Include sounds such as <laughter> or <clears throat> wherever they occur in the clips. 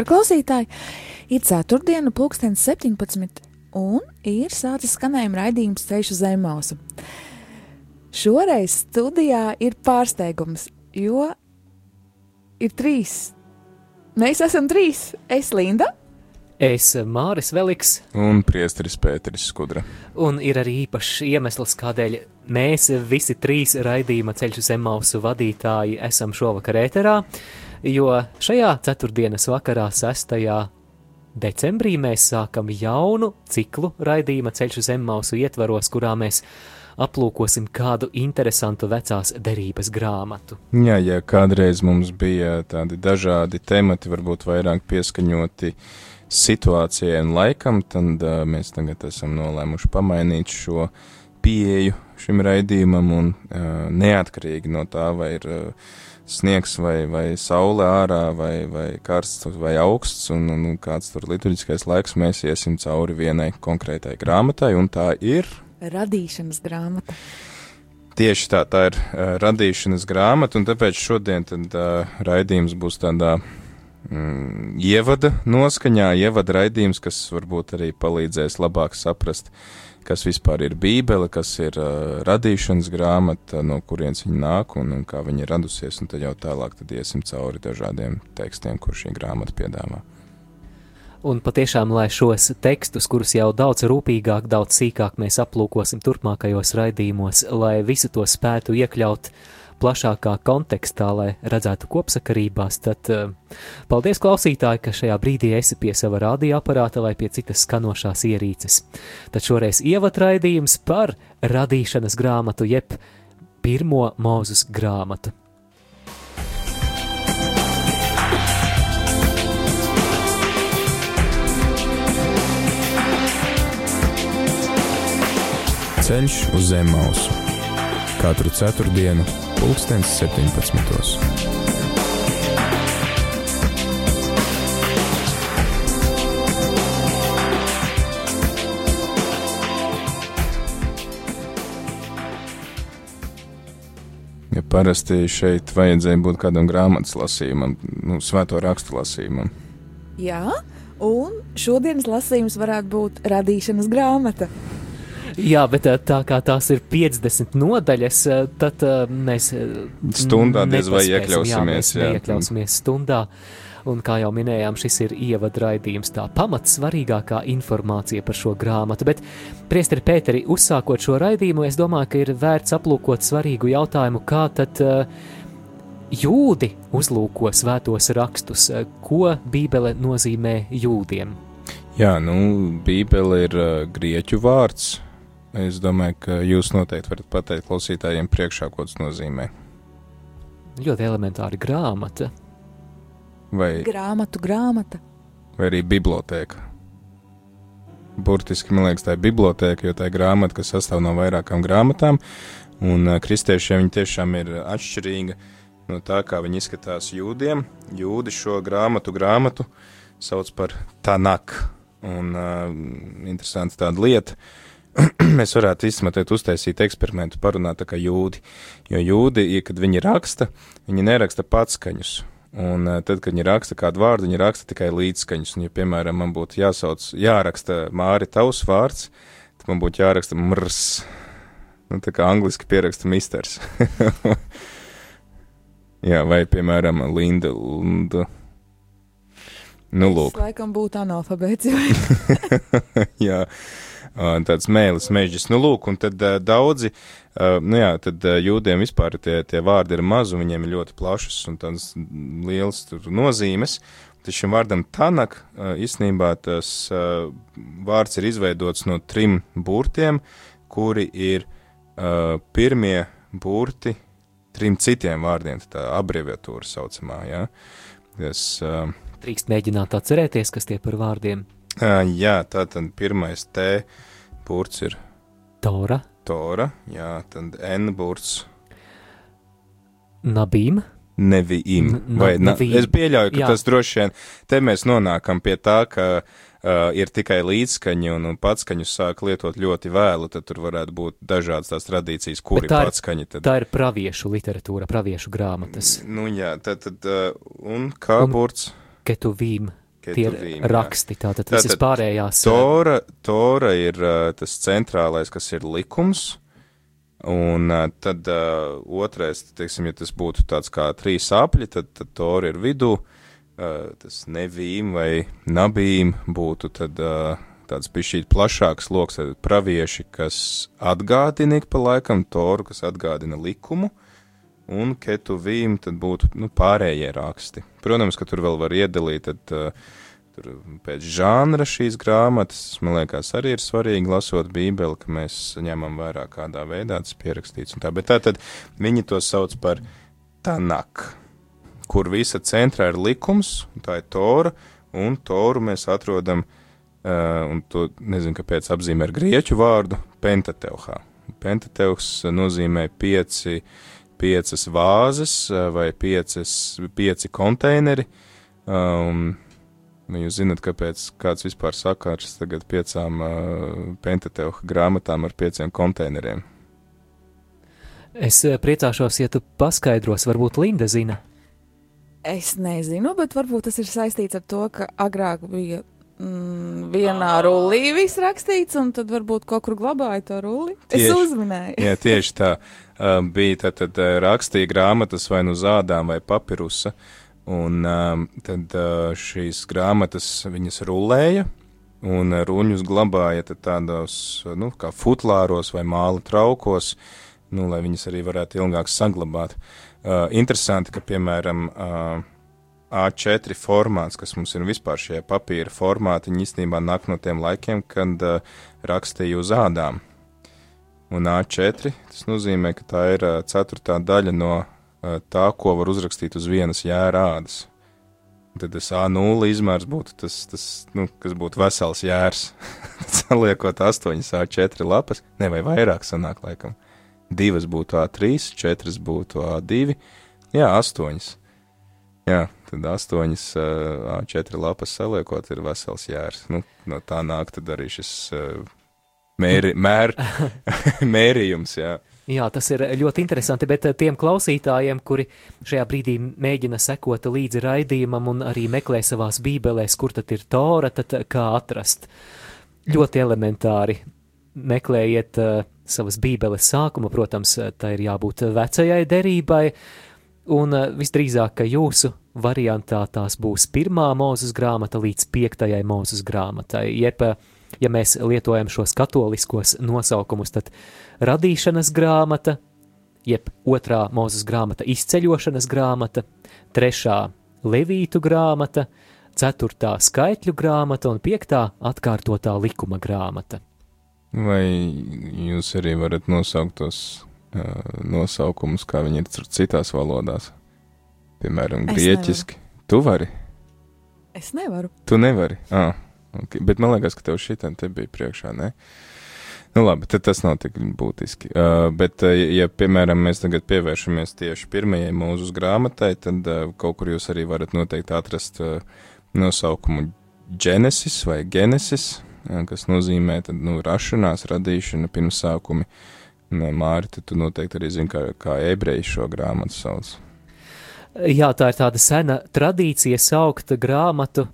Labvakar, klausītāji! Ir ceturtdiena, pulkstenis 17, un ir sācis skanējuma raidījums Ceļš uz Zemausu. Šoreiz studijā ir pārsteigums, jo ir trīs. Mēs esam trīs. Es Linda, Es, Māris Veliks, Un priesteris Pēteris Skudra. un ir arī īpašs iemesls, kādēļ mēs visi trīs raidījuma ceļš uz Zemausu vadītāji esam šovakar ēterā, jo šajā ceturtdienas vakarā, 6. decembrī, mēs sākam jaunu ciklu raidījuma ceļš uz Zemausu ietvaros, kurā mēs aplūkosim kādu interesantu vecās derības grāmatu. Jā, ja kādreiz mums bija tādi dažādi temati, varbūt vairāk pieskaņoti situācijai un laikam, tad uh, mēs tagad esam nolēmuši pamainīt šo pieeju šim raidījumam un uh, neatkarīgi no tā, vai ir uh, sniegs vai, vai saule ārā vai, vai karsts vai augsts un, un, kāds tur liturģiskais laiks, mēs iesim cauri vienai konkrētai grāmatai un tā ir radīšanas grāmata. Tieši tā, tā ir uh, radīšanas grāmata, un tāpēc šodien tad, uh, raidījums būs tādā mm, ievada noskaņā, ievada raidījums, kas varbūt arī palīdzēs labāk saprast, kas vispār ir Bībele, kas ir uh, radīšanas grāmata, no kurienes viņa nāk un, un kā viņa ir radusies, un tad jau tālāk tad iesim cauri dažādiem tekstiem, kur šī grāmata piedāvā. Un patiešām, lai šos tekstus, kurus jau daudz rūpīgāk, daudz sīkāk mēs aplūkosim turpmākajos raidījumos, lai visu to spētu iekļaut plašākā kontekstā, lai redzētu kopsakarībās, tad uh, paldies klausītāji, ka šajā brīdī esi pie sava radioaparāta vai pie citas skanošās ierīces. Tad šoreiz ievatraidījums par radīšanas grāmatu jeb pirmo mūzus grāmatu. Ceļš uz zem mausu. Katru ceturtdienu, pulkstens 17. Ja parasti šeit vajadzēja būt kādam grāmatas lasījumam, nu, svēto rakstu lasījumam. Jā, un šodienas lasījums varētu būt radīšanas grāmata. Jā, bet eh, tā kā tās ir 50 nodaļas, eh, tad eh, mēs Stundā diez vai iekļausimies, Jā, mēs iekļausimies stundā. Un kā jau minējām, šis ir ievadraidījums, tā pamats svarīgākā informācija par šo grāmatu. Bet, Priesteri Pēteri, uzsākot šo raidījumu, es domāju, ka ir vērts aplūkot svarīgu jautājumu, kā tad uh, jūdi uzlūko svētos rakstus, ko Bībele nozīmē jūdiem. Jā, nu, Bībele ir uh, grieķu vārds. Es domāju, ka jūs noteikti varat pateikt klausītājiem priekšā, ko tas nozīmē. Ļoti elementāra grāmata. Vai, Grāmatu grāmata. vai arī biblioteka. Burtiski, man liekas, tā ir biblioteka, jo tā ir grāmata, kas sastāv no vairākām grāmatām, un uh, kristiešiem viņa tiešām ir atšķirīga no tā, kā viņi izskatās jūdiem. Jūdi šo grāmatu grāmatu sauc par Tanak, un uh, interesanti tāda lieta. <clears throat> Mēs varētu izsmatēt, uztaisīt eksperimentu, parunāt tā kā jūdi. Jo jūdi, ja, kad viņi raksta, viņi neraksta patskaņus. Un uh, tad, kad viņi raksta kādu vārdu, viņi raksta tikai līdzskaņus. Un, ja, piemēram, man būtu jāsauc, jāraksta Māri tavs vārds, tad man būtu jāraksta mrs. Nu, tā kā angliski pieraksta misters. <laughs> Jā, vai, piemēram, Linda. Linda. Nu, lūk. Es laikam būtu analfabēts. <laughs> jā, tāds mēlis, mežģis. Nu, lūk, un tad daudzi, nu jā, tad jūdiem vispār tie, tie vārdi ir mazi, viņiem ir ļoti plašas un tādas lielas tur nozīmes. Tad šim vārdam tanak, īstenībā tas vārds ir izveidots no trim burtiem, kuri ir pirmie burti trim citiem vārdiem, tā abreviatūra saucamā, jā. Tas, ā, Drīkst mēģināt atcerēties, kas tie par vārdiem. Uh, jā, tā tad pirmais T burts ir Tora, Tora, jā, tad N burts Nabīm, nevīm. Vai, na, nevīm. es pieļauju, ka Jā. tas droši vien, te mēs nonākam pie tā, ka uh, ir tikai līdzskaņi un, un patskaņu sāk lietot ļoti vēlu, tad tur varētu būt dažādas tās tradīcijas, kuri tā ir- patskaņi tad. tā ir praviešu literatūra, praviešu grāmatas, Nu jā, tad, tad uh, un kā Un- burts? ketuvīm, tie ir raksti, tātad visas Tātad pārējās. Tora, tora ir uh, tas centrālais, kas ir likums, un uh, tad uh, otrais, teiksim, ja tas būtu tāds kā trīs apļi, tad, tad tora ir vidū, uh, tas nevīm vai nabīm būtu tad uh, tāds pišķīt plašāks loks, tad pravieši, kas atgādina ik pa laikam toru, kas atgādina likumu, un ketuvīm tad būtu nu, pārējie raksti. Protams, ka tur vēl var iedalīt, tad uh, pēc žanra šīs grāmatas, man liekas, arī ir svarīgi lasot Bībeli, ka mēs ņemam vērā kādā veidā tas pierakstīts tā, bet tā tad viņi to sauc par tanak, kur visa centrā ir likums, tā ir tora, un toru mēs atrodam, uh, un to nezinu, kāpēc apzīmē ar grieķu vārdu pentateuhā. Pentateuhs nozīmē pieci, piecas vāzes uh, vai piecas, pieci konteineri, um, jūs zināt, kāpēc kāds vispār sakārs tagad piecām uh, pentateuha grāmatām ar pieciem konteineriem? Es eh, priecāšos, ja tu paskaidros, varbūt Linda zina. Es nezinu, bet varbūt tas ir saistīts ar to, ka agrāk bija mm, vienā rullī viss rakstīts, un tad varbūt kaut kur glabāja to rulli. Es Tieši. uzminēju. Jā, tieši tā. Um, bija tad, tad uh, rakstīja grāmatas vai nu zādām vai papirusa, un um, tad uh, šīs grāmatas viņas rulēja, un ruņus glabāja tādos, nu, kā futlāros vai māla traukos, nu, lai viņas arī varētu ilgāk saglabāt. Uh, interesanti, ka, piemēram, uh, A4 formāts, kas mums ir vispār šie papīra formāti, īstenībā nāk no tiem laikiem, kad uh, rakstīja uz ādām. Un A4 tas nozīmē, ka tā ir ceturtā daļa no tā, ko var uzrakstīt uz vienas jēra ādas. Un Tad tas A0 izmērs būtu tas, tas nu, kas būtu vesels jērs. <laughs> Saliekot astoņas A4 lapas, ne vai vairāk sanāk laikam. Divas būtu A3, četras būtu A2, jā, astoņas. Jā, tad astoņas uh, A4 lapas saliekot ir vesels jērs. Nu, no tā nāk arī šis uh, mēri, <laughs> mēr, mērījums, jā. Jā, tas ir ļoti interesanti, bet eh, tiem klausītājiem, kuri šajā brīdī mēģina sekot līdzi raidījumam un arī meklē savās bībelēs, kur tad ir tora, tad eh, kā atrast. Ļoti elementāri meklējiet uh, savas bībeles sākumu, protams, tā ir jābūt vecajai derībai, un uh, visdrīzāk, ka jūsu variantā tās būs pirmā mūzes grāmata līdz piektajai mūzes grāmatai, jeb, eh, ja mēs lietojam šos katoliskos nosaukumus, tad radīšanas grāmata, jeb otrā mūzes grāmata izceļošanas grāmata, trešā levītu grāmata, ceturtā skaitļu grāmata un piektā atkārtotā likuma grāmata. Vai jūs arī varat nosaukt tos uh, nosaukumus, kā viņi ir citās valodās? Piemēram, grieķiski. Tu vari? Es nevaru. Tu nevari. Ah. Bet man liekas, ka tev šitā te bija priekšā, ne? Nu labi, tad tas nav tik būtiski. Uh, bet, uh, ja, piemēram, mēs tagad pievēršamies tieši pirmajai mūzes grāmatai, tad uh, kaut kur jūs arī varat noteikti atrast uh, nosaukumu Genesis vai Genesis, uh, kas nozīmē tad, nu, rašanās, radīšana, pirmsākumi. Un, Māri, tad tu noteikti arī zini, kā, kā ebreji šo grāmatu sauc. Jā, tā ir tāda sena tradīcija saukt grāmatu,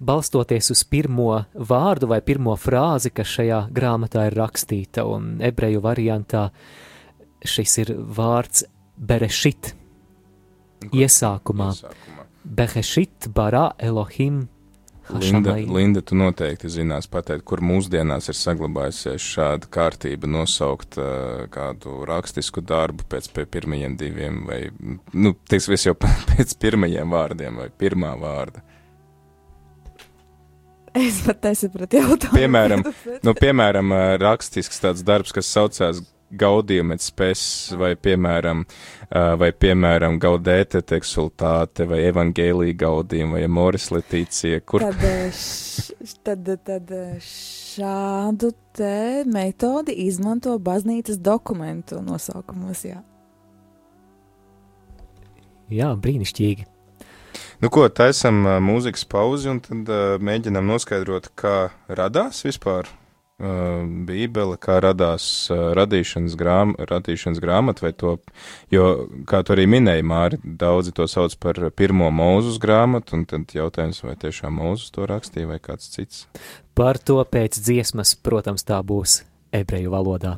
balstoties uz pirmo vārdu vai pirmo frāzi, kas šajā grāmatā ir rakstīta, un ebreju variantā šis ir vārds berešit, iesākumā. Iesākumā. Berešit bara Elohim Linda. Linda, tu noteikti zinās pateikt, kur mūsdienās ir saglabājusies šāda kārtība nosaukt uh, kādu rakstisku darbu pēc pie pirmajiem diviem vai, nu, teiksim, es jau <laughs> pēc pirmajiem vārdiem vai pirmā vārda. Es pat nesapratu jautājumu. Piemēram, <laughs> Nu, piemēram, rakstisks tāds darbs, kas saucās Gaudium et spes, vai piemēram, vai piemēram Gaudēte teksultāte, vai Evangēlija Gaudium, vai Moris Letīcija, kur. Tad, š, tad, tad šādu te metodi izmanto baznīcas dokumentu nosaukumos, jā. Jā, brīnišķīgi. Nu, ko taisam mūzikas pauzi un tad uh, mēģinam noskaidrot, kā radās vispār Bībele, kā radās radīšanas, grām, radīšanas grāmata, vai to, jo, kā tu arī minēji, Māri, daudzi to sauc par pirmo mūzus grāmatu, un tad jautājums, vai tiešām mūzus to rakstīja vai kāds cits. Par to pēc dziesmas, protams, tā būs ebreju valodā.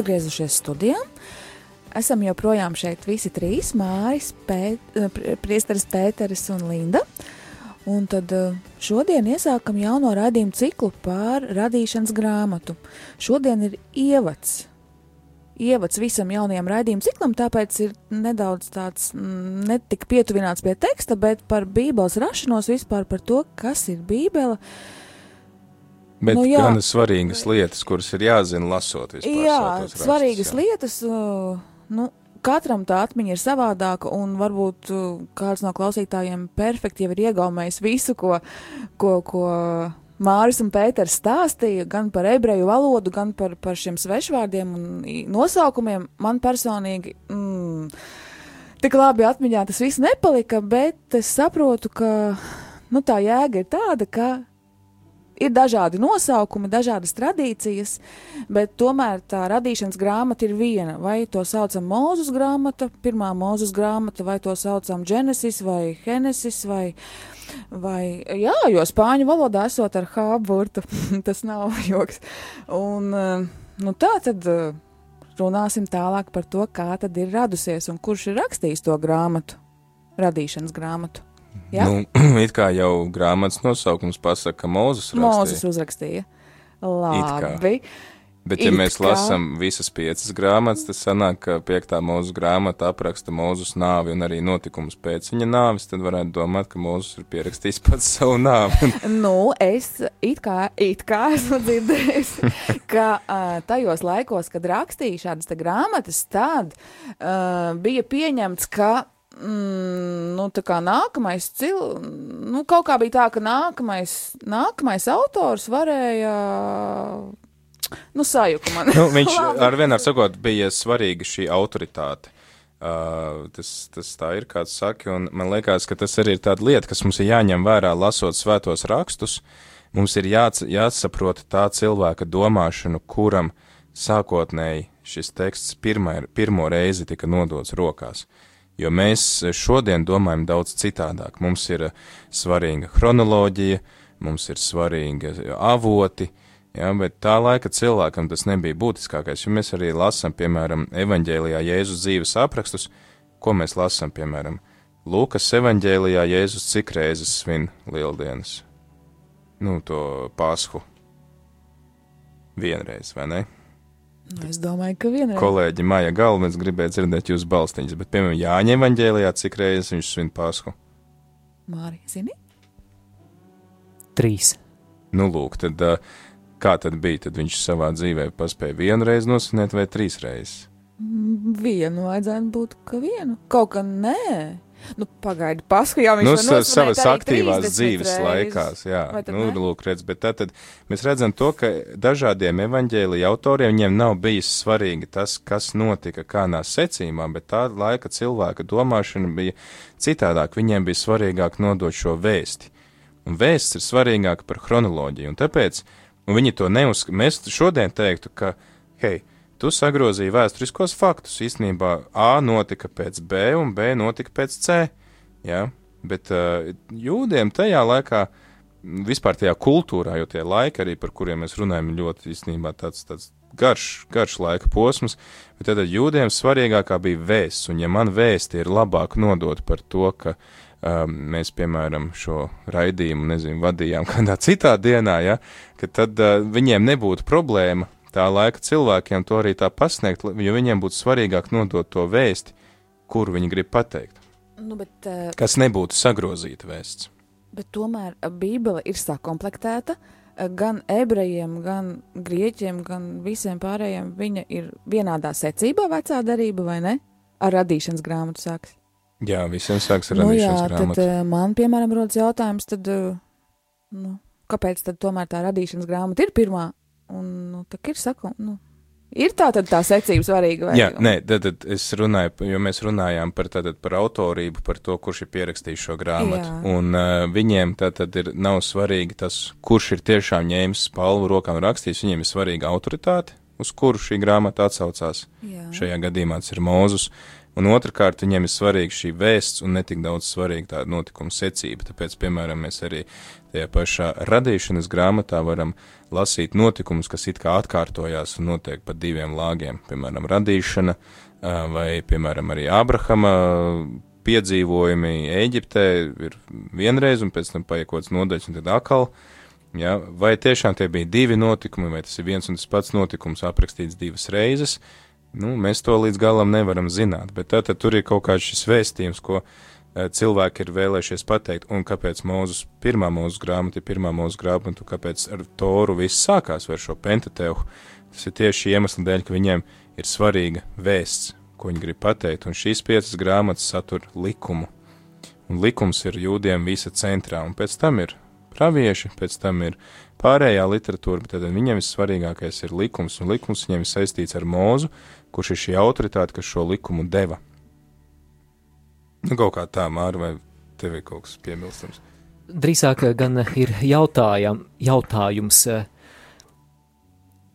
Atgriezušies studijā. Esam joprojām šeit visi trīs - Māris, Pēt, eh, Pr- Priesteris Pēteris un Linda. Un tad eh, šodien iesākam jauno raidījumu ciklu par radīšanas grāmatu. Šodien ir ievads. Ievads visam jaunajam raidījumu ciklam, tāpēc ir nedaudz tāds mm, netik pietuvināts pie teksta, bet par Bībeles rašanos vispār par to, kas ir Bībele. Bet Nu, jā. gan svarīgas lietas, kuras ir jāzina lasot vispār. Jā, rakstus, svarīgas jā. lietas. uh, Nu, katram tā atmiņa ir savādāka, un varbūt uh, kāds no klausītājiem perfekti jau ir iegaumējis visu, ko, ko, ko Māris un Pēters stāstīja, gan par ebreju valodu, gan par, par šiem svešvārdiem un nosaukumiem. Man personīgi. Mm, Tik labi atmiņā tas viss nepalika, bet es saprotu, ka nu, tā jēga ir tāda, ka ir dažādi nosaukumi, dažādas tradīcijas, bet tomēr tā radīšanas grāmata ir viena. Vai to saucam Mūzus grāmata, pirmā Mūzus grāmata, vai to saucam Genesis vai Genesis, vai, vai jā, jo spāņu valodā esot ar H burtu, <laughs> tas nav joks. Un, eh, nu tā tad. eh, runāsim tālāk par to, kā tad ir radusies un kurš ir rakstījis to grāmatu, radīšanas grāmatu. Jā? Nu, <clears throat> it kā jau grāmatas nosaukums pasaka, ka Mozus rakstīja. uzrakstīja. kā. Labi. Bet, ja it mēs kā. lasām visas piecas grāmatas, tad sanāk, ka piektā mūzes grāmata apraksta mūzes nāvi un arī notikumus pēc viņa nāves, tad varētu domāt, ka mūzes ir pierakstījis <laughs> pats savu nāvi. <laughs> Nu, es it kā, it kā esmu dzirdējusi, <laughs> ka uh, tajos laikos, kad rakstīju šādas grāmatas, tad uh, bija pieņemts, ka mm, nu, tā kā nākamais cil... nu, kaut kā bija tā, ka nākamais, nākamais autors varēja. Nu, sajuka man. nu, viņš <laughs> ar vienu ar sakot bija svarīga šī autoritāte. Uh, tas, tas tā ir, kāds saka, un man liekas, ka tas arī ir tāda lieta, kas mums ir jāņem vērā, lasot svētos rakstus. Mums ir jāc, jāsaprot tā cilvēka domāšanu, kuram sākotnēji šis teksts pirmai, pirmo reizi tika nodots rokās. Jo mēs šodien domājam daudz citādāk. Mums ir eh, svarīga chronoloģija, mums ir svarīga avoti, Ja, bet tā laika cilvēkam tas nebija būtiskākais, jo mēs arī lasām, piemēram, evanģēlijā Jēzus dzīves aprakstus, ko mēs lasām, piemēram, Lūkas evanģēlijā Jēzus cik reizes svin lieldienas, nu, to pasku. Vienreiz, vai ne? Nu, es domāju, ka vienreiz. Kolēģi Maija Galvens gribēja dzirdēt jūsu balstiņas, bet, piemēram, Jāņa evanģēlijā cik reizes viņš svin pasku. Mārija, zini? Trīs. Nu, lūk, tad kā tad bija? Tad viņš savā dzīvē paspēja vienu reizi nosvinēt vai trīs reizes? Mm, Vienu vajadzētu būt, ka vienu. Kaut kā nē. Nu, pagaidi, pasku jau viņš nu, sa- savas aktīvās 30 dzīves reizes. laikās, jā, nu, ne? lūk, redz, bet tad, tad mēs redzam to, ka dažādiem evaņģēlija autoriem viņiem nav bijis svarīgi tas, kas notika kādā secībā, bet tā laika cilvēka domāšana bija citādāk, viņiem bija svarīgāk nodot šo vēsti. Un vēsts ir svarīgāka par chronoloģiju, un tāpēc un viņi to neuzskata. Mēs šodien teiktu, ka, hei, tu sagrozīji vēsturiskos faktus. Īstenībā A notika pēc B un B notika pēc C. Ja? Bet uh, jūdiem tajā laikā, vispār tajā kultūrā, jo tie laiki, arī par kuriem mēs runājam, ir ļoti īstenībā tāds, tāds garš, garš laika posms, bet tad jūdiem svarīgākā bija vēsts, un ja man vēsti ir labāk nodot par to, ka um, mēs, piemēram, šo raidījumu, nezinu, vadījām <laughs> kādā citā dienā, ja, tad uh, viņiem nebūtu problēma tā laika cilvēkiem to arī tā pasniegt, jo viņiem būtu svarīgāk nodot to vēsti, kuru viņi grib pateikt, Nu, bet, uh, kas nebūtu sagrozīta vēsts. bet tomēr uh, Bībele ir sakomplektēta. uh, Gan ebrejiem, gan grieķiem, gan visiem pārējiem viņa ir vienādā secībā, vecā darība vai ne? Ar radīšanas grāmatu sāks. Jā, visiem sāks ar Nu, jā, radīšanas tad grāmatu. uh, man, piemēram, rodas jautājums, tad, nu, kāpēc tad tomēr tā radīšanas grāmata ir pirmā? Un, nu, tā ir sako, nu, ir tā tad tā secība svarīga vai Jā, nē, tad, tad es runāju, jo mēs runājām par, tātad, par autorību, par to, kurš ir pierakstījis šo grāmatu. Jā. Un uh, viņiem tātad ir, nav svarīgi tas, kurš ir tiešām ņēmis spalvu rokām un rakstījis, viņiem ir svarīga autoritāte, uz kuru šī grāmata atsaucās. Jā. Šajā gadījumā tas ir Mūzus. Un otrkārt, viņiem ir svarīga šī vēsts un netik daudz svarīga tāda notikuma secība. Tāpēc, piemēram, mēs arī tajā pašā radīšanas grāmatā varam lasīt notikumus, kas it kā atkārtojās un notiek pa diviem lāgiem. Piemēram, radīšana vai, piemēram, arī Abrahama piedzīvojumi Eģiptē ir vienreiz un pēc tam paiet kaut kāds nodaļas un tad atkal. Ja, vai tiešām tie bija divi notikumi, vai tas ir viens un tas pats notikums aprakstīts divas reizes? Nu, mēs to līdz galam nevaram zināt, bet tad tur ir kaut kāds šis vēstījums, ko eh, cilvēki ir vēlējušies pateikt, un kāpēc mūsu pirmā mūsu grāmata ir pirmā mūsu grāmata, un kāpēc ar Toru viss sākās ar šo pentateuhu. Tas ir tieši iemesls dēļ, ka viņiem ir svarīga vēsts, ko viņi grib pateikt, un šīs piecas grāmatas satur likumu. Un likums ir jūdiem visa centrā, un pēc tam ir pravieši, pēc tam ir pārējā literatūra, bet tad viņiem vissvarīgākais ir likums, un likums viņiem ir saistīts ar mūzu, kurš ir šī autoritāte, kas šo likumu deva. Nu, kaut kā tā, Māra, vai tev ir kaut kas piebilstams? Drīzāk eh, gan ir jautājam, jautājums. eh,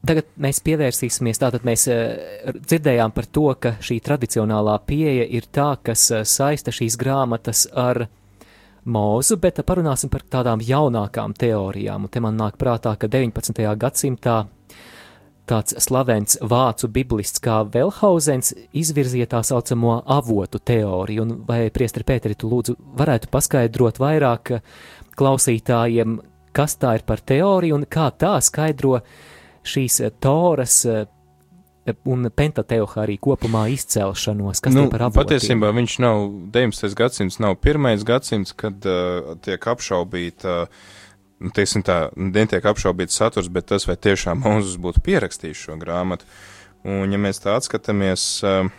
Tagad mēs pievērsīsimies, tātad mēs eh, dzirdējām par to, ka šī tradicionālā pieeja ir tā, kas eh, saista šīs grāmatas ar mūzu, bet parunāsim par tādām jaunākām teorijām. Un te man nāk prātā, ka 19. gadsimtā tāds slavens vācu biblists kā Velhauzens izvirzīja tā saucamo avotu teoriju, un vai priestri Pēteri, tu lūdzu varētu paskaidrot vairāk klausītājiem, kas tā ir par teoriju un kā tā skaidro šīs Toras eh, un Pentateuha arī kopumā izcelšanos, kas nu, par avotiem? patiesībā viņš nav 19. gadsimts, nav pirmais gadsimts, kad uh, tiek apšaubīta, uh, teiksim tā, netiek apšaubīts saturs, bet tas, vai tiešām <laughs> Mūzus būtu pierakstījis šo grāmatu. Un, ja mēs tā atskatāmies, uh,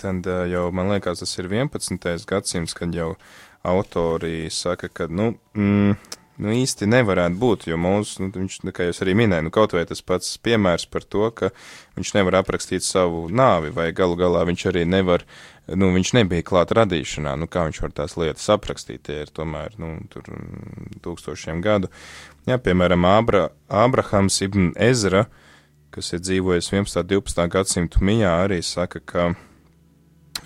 tad uh, jau, man liekas, tas ir 11. gadsimts, kad jau autori saka, ka, nu, mm, nu īsti nevarētu būt, jo mūsu, nu, viņš, kā jūs arī minēja, nu, kaut vai tas pats piemērs par to, ka viņš nevar aprakstīt savu nāvi, vai galu galā viņš arī nevar, nu, viņš nebija klāt radīšanā, nu, kā viņš var tās lietas aprakstīt, tie ir tomēr, nu, tur mm, tūkstošiem gadu. Jā, piemēram, Abra, Abrahams ibn Ezra, kas ir dzīvojis 11. 12. gadsimtu mijā, arī saka, ka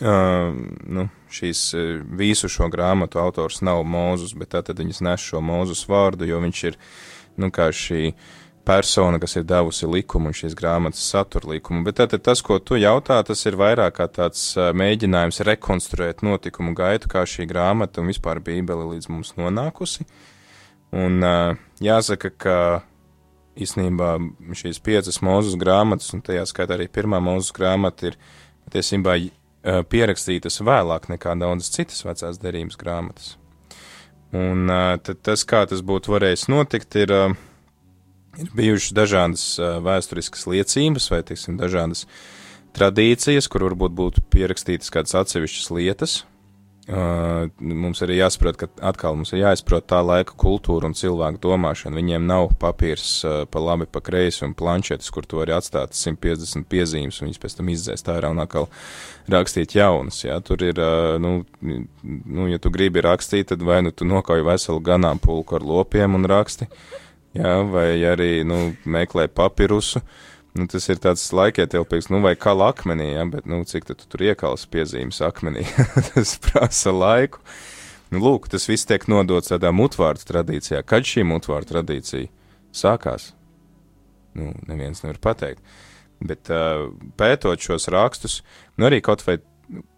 Uh, nu, šīs visu šo grāmatu autors nav Mūzus, bet tātad viņas nes šo Mūzus vārdu, jo viņš ir, nu, kā šī persona, kas ir devusi likumu un šīs grāmatas satura likumu. Bet tātad tas, ko tu jautā, tas ir vairāk kā tāds mēģinājums rekonstruēt notikumu gaitu, kā šī grāmata un vispār bībele līdz mums nonākusi. Un uh, jāsaka, ka īstenībā šīs piecas mūzes grāmatas, un tajā skaitā arī pirmā mūzes grāmata ir patiesībā pierakstītas vēlāk nekā daudzas citas vecās derības grāmatas. Un uh, tad tas, kā tas būtu varējis notikt, ir, uh, ir bijušas dažādas vēsturiskas liecības vai, teiksim, dažādas tradīcijas, kur varbūt būtu pierakstītas kādas atsevišķas lietas, Uh, mums arī jāsaprot, ka atkal mums ir jāizprot tā laika kultūra un cilvēku domāšana. Viņiem nav papīrs uh, pa labi, pa kreisi un planšetes, kur tu vari atstāt 150 piezīmes un viņas pēc tam izdzēst ārā un atkal rakstīt jaunas. Jā. Tur ir, uh, nu, nu, ja tu gribi rakstīt, tad vai nu tu nokauj veselu ganāmpulku ar lopiem un raksti, jā, vai arī, nu, meklē papirusu. Uh, Nu, tas ir tāds laikietilpīgs, nu, vai kā akmenī, ja, bet, nu, cik tu tur iekals piezīmes akmenī, <laughs> tas prasa laiku. Nu, lūk, tas viss tiek nodots tādā mutvārdu tradīcijā. Kad šī mutvārdu tradīcija sākās? Nu, neviens nevar pateikt. Bet uh, pētot šos rakstus, nu, arī kaut vai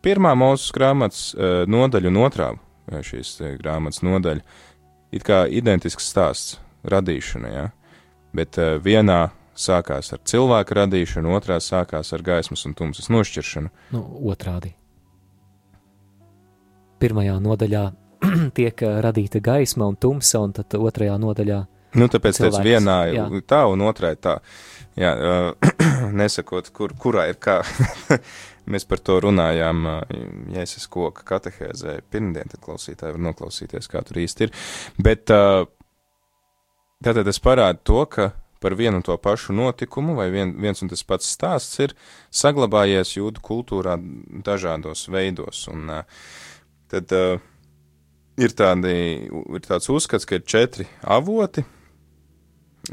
pirmā mūsu grāmatas uh, nodaļa un otrā šīs uh, grāmatas nodaļa, it kā identisks stāsts radīšana, ja? bet uh, vienā sākās ar cilvēku radīšanu, otrā sākās ar gaismas un tumsas nošķiršanu. Nu, otrādi. Pirmajā nodaļā <clears throat> tiek uh, radīta gaisma un tumsa, un tad otrajā nodaļā. Nu, tāpēc tāds vienā jā. ir tā un otrā ir tā. Jā, uh, <clears throat> nesakot, kur, kurā ir kā. <laughs> Mēs par to runājām uh, Jēzus koka katehēzē pirmdien, tad klausītāji var noklausīties, kā tur īsti ir. Bet uh, tātad tas parāda to, ka par vienu un to pašu notikumu, vai vien, viens un tas pats stāsts ir saglabājies jūdu kultūrā dažādos veidos. Un, uh, tad uh, ir, tādi, ir tāds uzskats, ka ir četri avoti,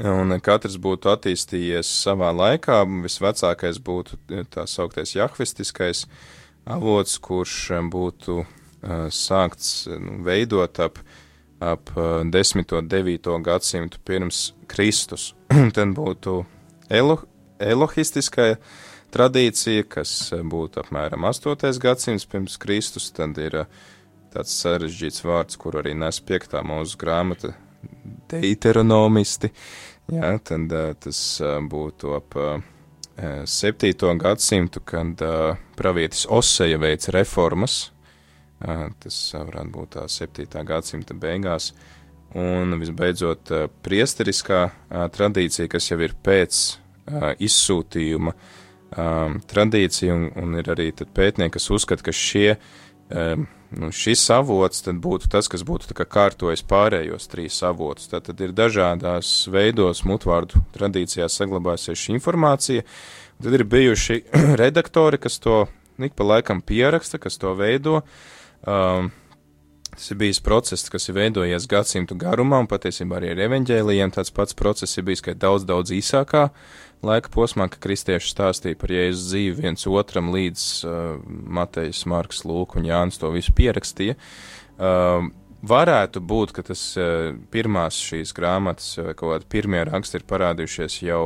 un katrs būtu attīstījies savā laikā. Visvecākais būtu tā sauktais jahvistiskais avots, kurš būtu uh, sākts nu, veidot ap ap 10. un 9. gadsimtu pirms Kristus. <clears throat> Tad būtu elo, elohistiskā tradīcija, kas būtu apmēram 8. gadsimts pirms Kristus, tad ir tāds sarežģīts vārds, kur arī nes 5. mūsu grāmata deuteronomisti, jā, tad tas būtu ap 7. gadsimtu, kad pravietis Oseja veica reformas, Tas varētu būt tā 7. gadsimta beigās. Un visbeidzot, priesteriskā tradīcija, kas jau ir pēc izsūtījuma tradīcija, un, un ir arī pētnieki, kas uzskata, ka šie, nu, šis avots būtu tas, kas būtu kā kārtojis pārējos trīs avotus. Tad, tad ir dažādās veidos mutvārdu tradīcijās saglabājusies šī informācija, tad ir bijuši <clears throat> redaktori, kas to ik pa laikam pieraksta, kas to veido. Uh, Um, Tas ir bijis process, kas ir veidojies gadsimtu garumā, un patiesībā arī ar evaņģēlījiem tāds pats process ir bijis, ka daudz, daudz īsākā laika posmā, ka kristieši stāstīja par Jēzus dzīvi viens otram līdz uh, Matejs, Marks, Lūk un Jānis to visu pierakstīja. Uh, varētu būt, ka tas uh, pirmās šīs grāmatas vai kaut kādi pirmie raksti ir parādījušies jau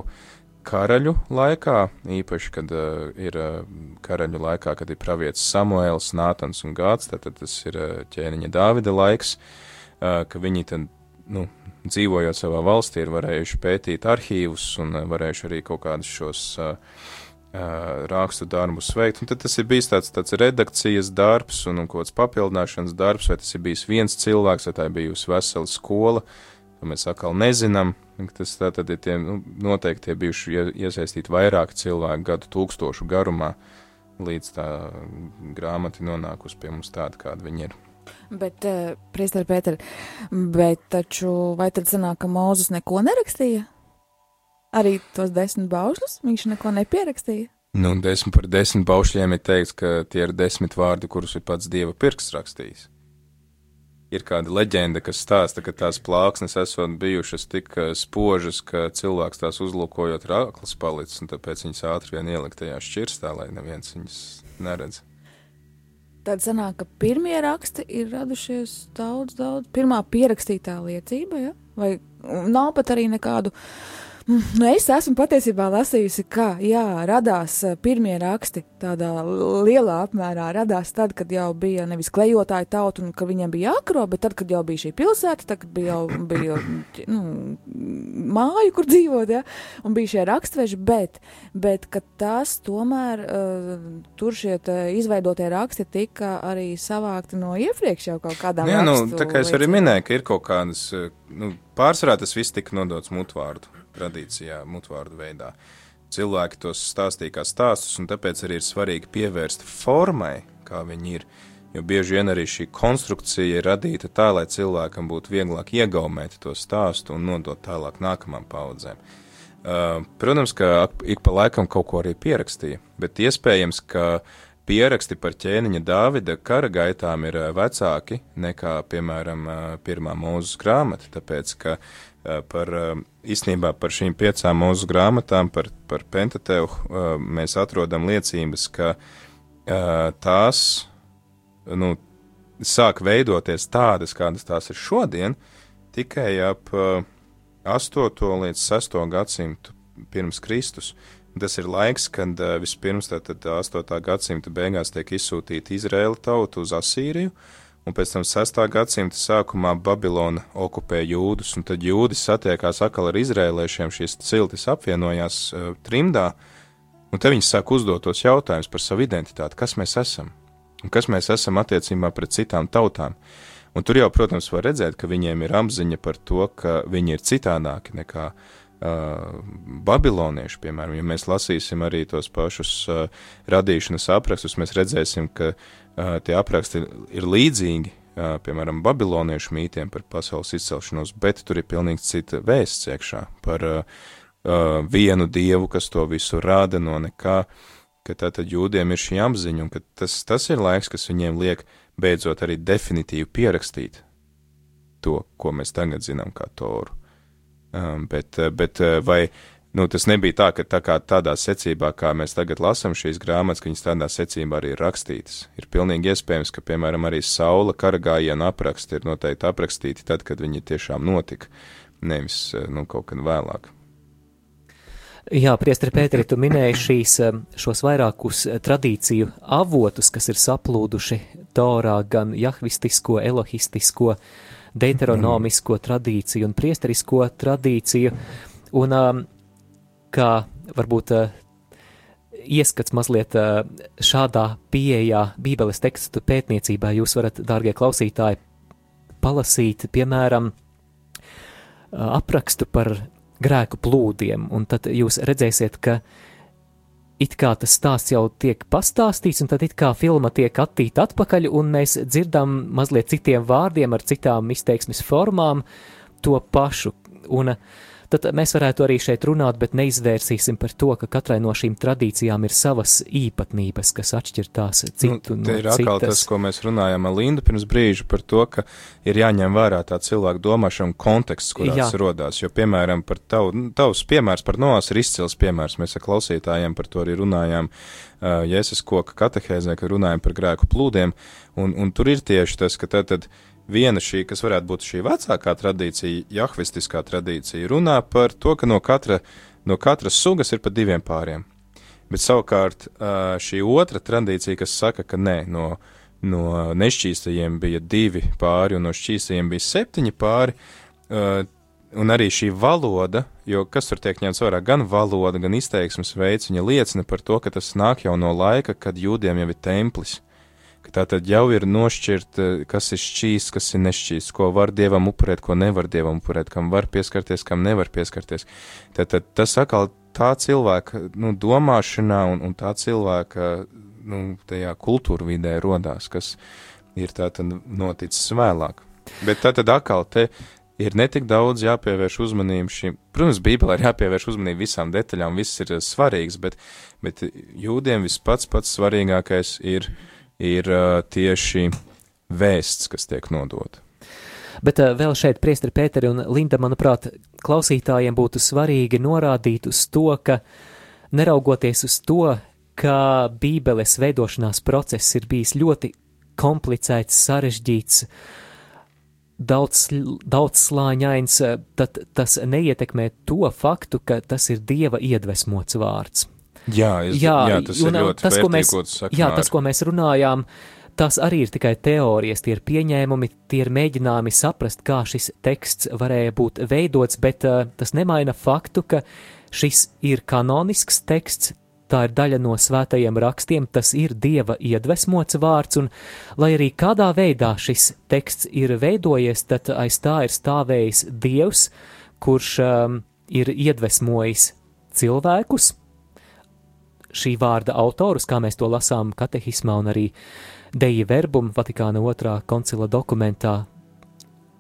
karaļu laikā, īpaši, kad uh, ir uh, karaļu laikā, kad ir pravietis Samuēls, Nātans un Gāds, tad tas ir uh, ķēniņa Dāvida laiks, uh, ka viņi tad, nu, dzīvojot savā valstī, ir varējuši pētīt arhīvus un uh, varējuši arī kaut kādus šos uh, uh, rakstu darbus veikt. Un tad tas ir bijis tāds, tāds redakcijas darbs un, un kaut kāds papildināšanas darbs, vai tas ir bijis viens cilvēks, vai tā ir bijusi vesela skola, to mēs atkal nezinām. Tas tā tad ir tie, nu, noteikti tie bijuši ie- iesaistīti vairāki cilvēki gadu tūkstošu garumā, līdz tā grāmata nonākusi pie mums tāda, kāda viņa ir. Bet, uh, Priester Pēter, bet taču vai tad sanāk, ka Mūzes neko nerakstīja? Arī tos desmit baušļus viņš neko nepierakstīja. Nu, desmit par desmit baušļiem ir teikts, ka tie ir desmit vārdi, kurus ir pats dieva pirksts rakstījis. Ir kāda leģenda, kas stāsta, ka tās plāksnes esot bijušas tik eh, spožas, ka cilvēks tās uzlūkojot ir akls palicis, un tāpēc viņas ātri vien ielikt tajā šķirstā, lai neviens viņas neredz. Tad sanāk, ka pirmie raksti ir radušies daudz, daudz. Pirmā pierakstītā liecība, ja? vai nav pat arī nekādu. Mm, Nu, es esmu patiesībā lasījusi, ka jā, radās eh, pirmie raksti tādā lielā apmērā. Radās tad, kad jau bija nevis klejotāja tauta un ka viņiem bija jākaro, bet tad, kad jau bija šī pilsēta, tad, bija jau bija, nu, māja, kur dzīvot, ja? un bija šie rakstveži, bet, bet ka tas tomēr uh, tur šie izveidotie raksti tika arī savākti no iepriekš jau kaut kādām Jā, nu, tā kā es arī minēju, ka ir kaut kādas, eh, nu, pārsvarā tas viss tika nodots mutvārdu tradīcijā, mutvārdu veidā. Cilvēki tos stāstīja kā stāstus, un tāpēc arī ir svarīgi pievērst formai, kā viņi ir. Jo bieži vien arī šī konstrukcija ir radīta tā, lai cilvēkam būtu vieglāk iegaumēt to stāstu un nodot tālāk nākamām paudzēm. Uh, protams, ka ik pa laikam kaut ko arī pierakstīja, bet iespējams, ka pieraksti par ķēniņa Dāvida kara gaitām ir ā, vecāki nekā, piemēram, ā, pirmā mūzes grāmata, tāpēc, ka par, ā, īstenībā par šīm piecām mūzes grāmatām, par, par Pentateuhu, ā, mēs atrodam liecības, ka tās, nu, sāk veidoties tādas, kādas tās ir šodien, tikai ap ā, 8. līdz 6. gadsimtu pirms Kristus. Tas ir laiks, kad uh, vispirms tātad 8. gadsimta beigās tiek izsūtīta Izraēla tauta uz Asīriju, un pēc tam 6. gadsimta sākumā Babilona okupē jūdus, un tad jūdi satiekās atkal ar izrēliešiem, šīs ciltis apvienojās uh, trimdā, un te viņi sāk uzdot tos jautājumus par savu identitāti, kas mēs esam, un kas mēs esam attiecībā pret citām tautām. Un tur jau, protams, var redzēt, ka viņiem ir apziņa par to, ka viņi ir citādāki nekā uh, babilonieši, piemēram. Ja mēs lasīsim arī tos pašus uh, radīšanas aprakstus, mēs redzēsim, ka uh, tie apraksti ir līdzīgi, uh, piemēram, babiloniešu mītiem par pasaules izcelšanos, bet tur ir pilnīgi cita vēsts iekšā par uh, vienu dievu, kas to visu rada no nekā, ka tātad jūdiem ir šī apziņa, un ka tas, tas ir laiks, kas viņiem liek beidzot arī definitīvi pierakstīt to, ko mēs tagad zinām kā toru. Bet, bet vai nu, tas nebija tā, ka tā kā tādā secībā, kā mēs tagad lasām šīs grāmatas, ka viņas tādā secībā arī ir rakstītas. Ir pilnīgi iespējams, ka, piemēram, arī saula karagājienu apraksti ir noteikti aprakstīti tad, kad viņi tiešām notika, nevis nu, kaut kad vēlāk. Jā, Priestri Pēteri, tu minēji šīs, eh, šos vairākus eh, tradīciju avotus, kas ir saplūduši Torā, gan jahvistisko, elohistisko, deuteronomisko tradīciju un priesterisko tradīciju, un um, kā varbūt uh, ieskats mazliet uh, šādā pieejā Bībeles tekstu pētniecībā jūs varat, dārgie klausītāji, palasīt, piemēram, uh, aprakstu par grēku plūdiem, un tad jūs redzēsiet, ka it kā tas stāsts jau tiek pastāstīts, un tad it kā filma tiek attīta atpakaļ, un mēs dzirdam mazliet citiem vārdiem, ar citām izteiksmes formām to pašu. Un uh, tad mēs varētu arī šeit runāt, bet neizvērsīsim par to, ka katrai no šīm tradīcijām ir savas īpatnības, kas atšķir tās citu nu, no te ir atkal citas. tas, ko mēs runājām ar Lindu pirms brīža par to, ka ir jāņem vērā tā cilvēku domāšana konteksts, kurās Jā. tas rodās. Jo, piemēram, par tavu, nu, tavs piemērs par Noās ir izcils piemērs. Mēs ar klausītājiem par to arī runājām uh, Jēzus koka katehēzē, kad runājam par grēku plūdiem, un, un tur ir tieši tas, ka tad, tad viena šī, kas varētu būt šī vecākā tradīcija, jahvistiskā tradīcija, runā par to, ka no katra no katras sugas ir pa diviem pāriem. Bet savukārt šī otra tradīcija, kas saka, ka nē, no, no nešķīstajiem bija divi pāri un no šķīstajiem bija septiņi pāri, un arī šī valoda, jo kas tur tiek ņemts vērā, gan valoda, gan izteiksmes veids, viņa liecina par to, ka tas nāk jau no laika, kad jūdiem jau ir templis. Ka tā tad jau ir nošķirt, eh, kas ir šķīsts, kas ir nešķīsts, ko var dievam upurēt, ko nevar dievam upurēt, kam var pieskarties, kam nevar pieskarties. Tad, tad tas atkal tā cilvēka nu, domāšanā un, un tā cilvēka nu, tajā kultūra vidē rodās, kas ir tā tad noticis vēlāk. Bet tā tad atkal te ir netik daudz jāpievērš uzmanību šim. Protams, Bībelē ir jāpievērš uzmanība visām detaļām, viss ir eh, svarīgs, bet, bet jūdiem vispats pats svarīgākais ir, ir uh, tieši vēsts, kas tiek nodota. Bet uh, vēl šeit, Priestri Pēteri un Linda, manuprāt, klausītājiem būtu svarīgi norādīt uz to, ka neraugoties uz to, ka Bībeles veidošanās process ir bijis ļoti komplicēts, sarežģīts, daudz, daudz slāņains, eh, tad tas neietekmē to faktu, ka tas ir Dieva iedvesmots vārds. Jā, es, jā, jā tas un, ir ļoti tas, ko mēs, vērtīgots jā, tas, ko mēs runājām, tas arī ir tikai teorijas, tie ir pieņēmumi, tie ir mēģinājumi saprast, kā šis teksts varēja būt veidots, bet uh, tas nemaina faktu, ka šis ir kanonisks teksts, tā ir daļa no svētajiem rakstiem, tas ir dieva iedvesmots vārds, un lai arī kādā veidā šis teksts ir veidojies, tad aiz tā ir stāvējis dievs, kurš um, ir iedvesmojis cilvēkus, šī vārda autorus, kā mēs to lasām katehismā un arī Deja verbum Vatikāna otrā koncila dokumentā.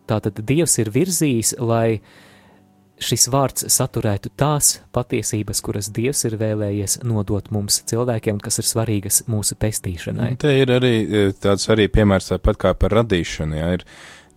Tātad Dievs ir virzījis, lai šis vārds saturētu tās patiesības, kuras Dievs ir vēlējies nodot mums cilvēkiem, un kas ir svarīgas mūsu pestīšanai. Te ir arī e, tāds arī piemērs tāpat kā par radīšanu, jā, ir,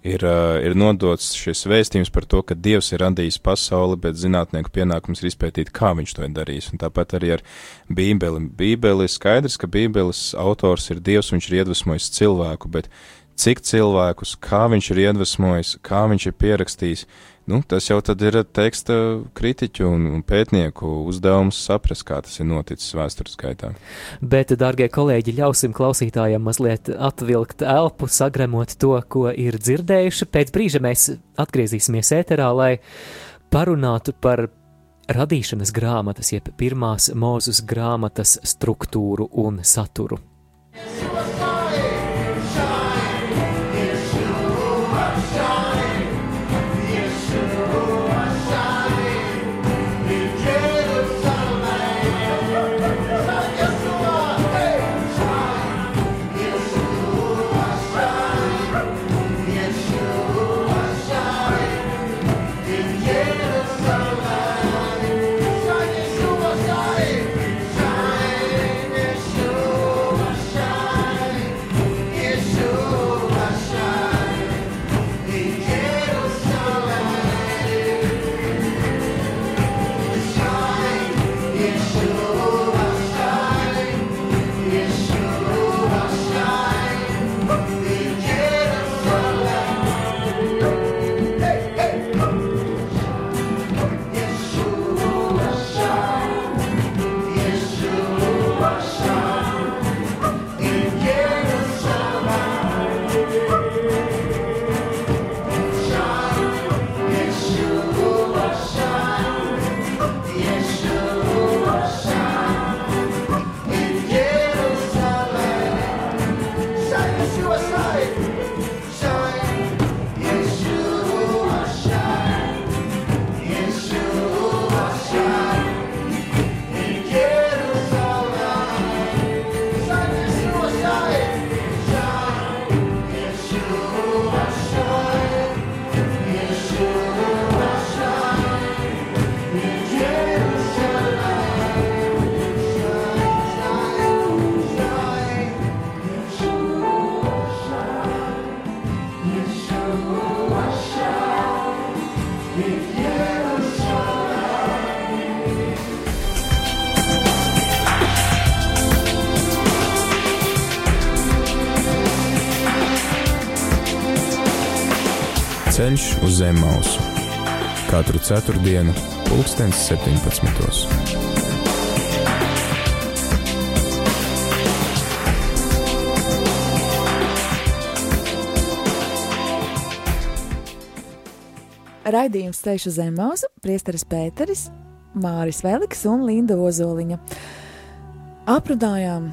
ir, uh, ir nodots šis vēstījums par to, ka Dievs ir radījis pasauli, bet zinātnieku pienākums ir izpētīt, kā viņš to ir darījis. Un tāpat arī ar Bībeli. Bībeli skaidrs, ka Bībeles autors ir Dievs, viņš ir iedvesmojis cilvēku, bet cik cilvēkus, kā viņš ir iedvesmojis, kā viņš ir pierakstījis, nu, tas jau ir teksta kritiķu un, pētnieku uzdevums saprast, kā tas ir noticis vēstures gaitā. Bet, darbie kolēģi, ļausim klausītājiem mazliet atvilkt elpu, sagremot to, ko ir dzirdējuši. Pēc brīža mēs atgriezīsimies ēterā, lai parunātu par radīšanas grāmatas, jeb pirmās mūzus grāmatas struktūru un saturu. Ceļš zem mausu. katru ceturtdienu, pulkstens 17. Raidījums Ceļš uz Zemausu, Priesteris Pēteris, Māris Veliks un Linda Ozoliņa. Aprunājām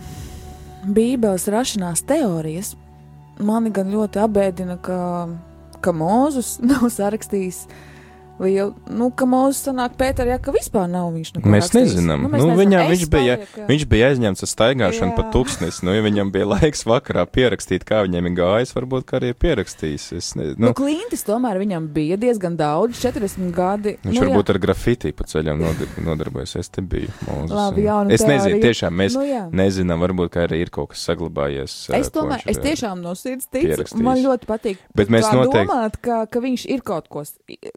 Bībeles rašanās teorijas. Mani gan ļoti apbēdina, ka, ka Mūzus <laughs> nav sarakstījis lielu, nu, ka Mūzus sanāk Pēter, ja ka vispār nav viņš neko Mēs rakstījis. nezinām. Nu, Nu, nezinām. viņam, viņš, bija, palieku- viņš bija aizņemts ar staigāšanu Jā. pa tūkstnesi. Nu, ja viņam bija laiks vakarā pierakstīt, kā viņam ir gājis, varbūt kā arī pierakstījis. Es ne, Nu, nu, klintis tomēr viņam bija diezgan daudz, 40 gadi. viņš nu, jā. varbūt ar grafiti pa ceļam nodar- nodarbojas. Es te biju. Mūzes, Labi, un- jauna es nezinu, teorija. tiešām mēs Nu, jā. nezinām, varbūt kā arī ir kaut kas saglabājies. Es tomēr, es tiešām no sirds ticu, man ļoti patīk. Bet mēs noteikti- domāt, ka, ka viņš ir kaut, ko,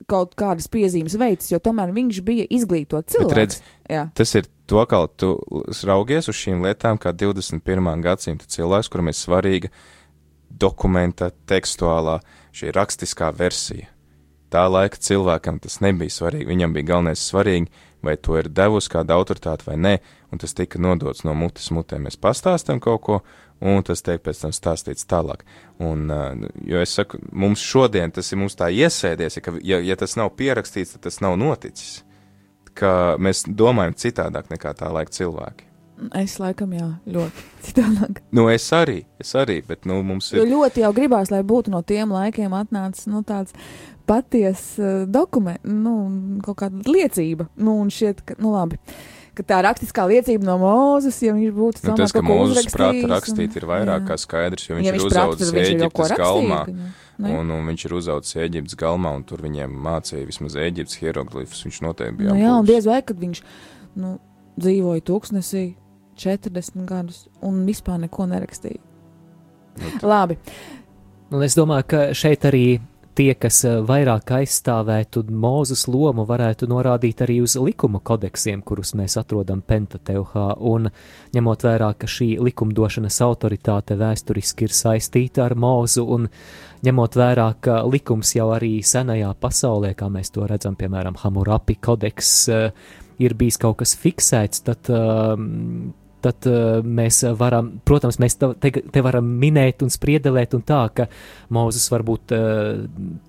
kaut kādas piezīmes veids, jo tomēr viņš bija izglītots cilvēks. redz. Tas ir to, kā tu raugies uz šīm lietām, kā 21. gadsimta cilvēks, kuram ir svarīga dokumenta, tekstuālā, šī rakstiskā versija. Tā laika cilvēkam tas nebija svarīgi. Viņam bija galvenais svarīgi, vai to ir devusi kāda autoritāte vai nē, un tas tika nodots no mutes mutē. Mēs pastāstām kaut ko, un tas tiek pēc tam stāstīts tālāk. Un, uh, jo es saku, mums šodien tas ir mums tā iesēdies, ja, ka, ja, ja tas nav pierakstīts, tad tas nav noticis. Ka mēs domājam citādāk nekā tā laika cilvēki. Es laikam, jā, ļoti citādāk. Nu, es arī, es arī, bet nu, mums Jo ir. ļoti jau gribās, lai būtu no tiem laikiem atnācis nu, tāds patiesa uh, dokuments, nu, kaut kāda liecība. Nu, un šķiet, ka, nu, labi. Ka tā rakstiskā liecība no Mūzes, ja viņš būtu Nu, tas, ka uzrakstījis prāta rakstīt, un- ir vairāk jā. kā skaidrs, jo viņš ja ir viņš ko Eģiptes galmā. jā. Ne? Un, un viņš ir uzaugusi Eģiptes galmā, un tur viņiem mācīja vismaz Eģiptes hieroglifus. Viņš noteikti bija. Nu, jā, un diez vai, kad viņš nu, dzīvoja tūkstnesī 40 gadus un vispār neko nerakstīja. Nu, Labi, Un es domāju, ka šeit arī tie, kas eh, vairāk aizstāvētu Mūzes lomu, varētu norādīt arī uz likuma kodeksiem, kurus mēs atrodam Pentateuhā, un ņemot vērā, ka šī likumdošanas autoritāte vēsturiski ir saistīta ar Mūzu, un ņemot vērā, ka likums jau arī senajā pasaulē, kā mēs to redzam, piemēram, Hamurapi kodeks, eh, ir bijis kaut kas fiksēts, tad um, tad uh, mēs varam, protams, mēs te, te, varam minēt un spriedelēt un tā, ka Mūzes varbūt uh,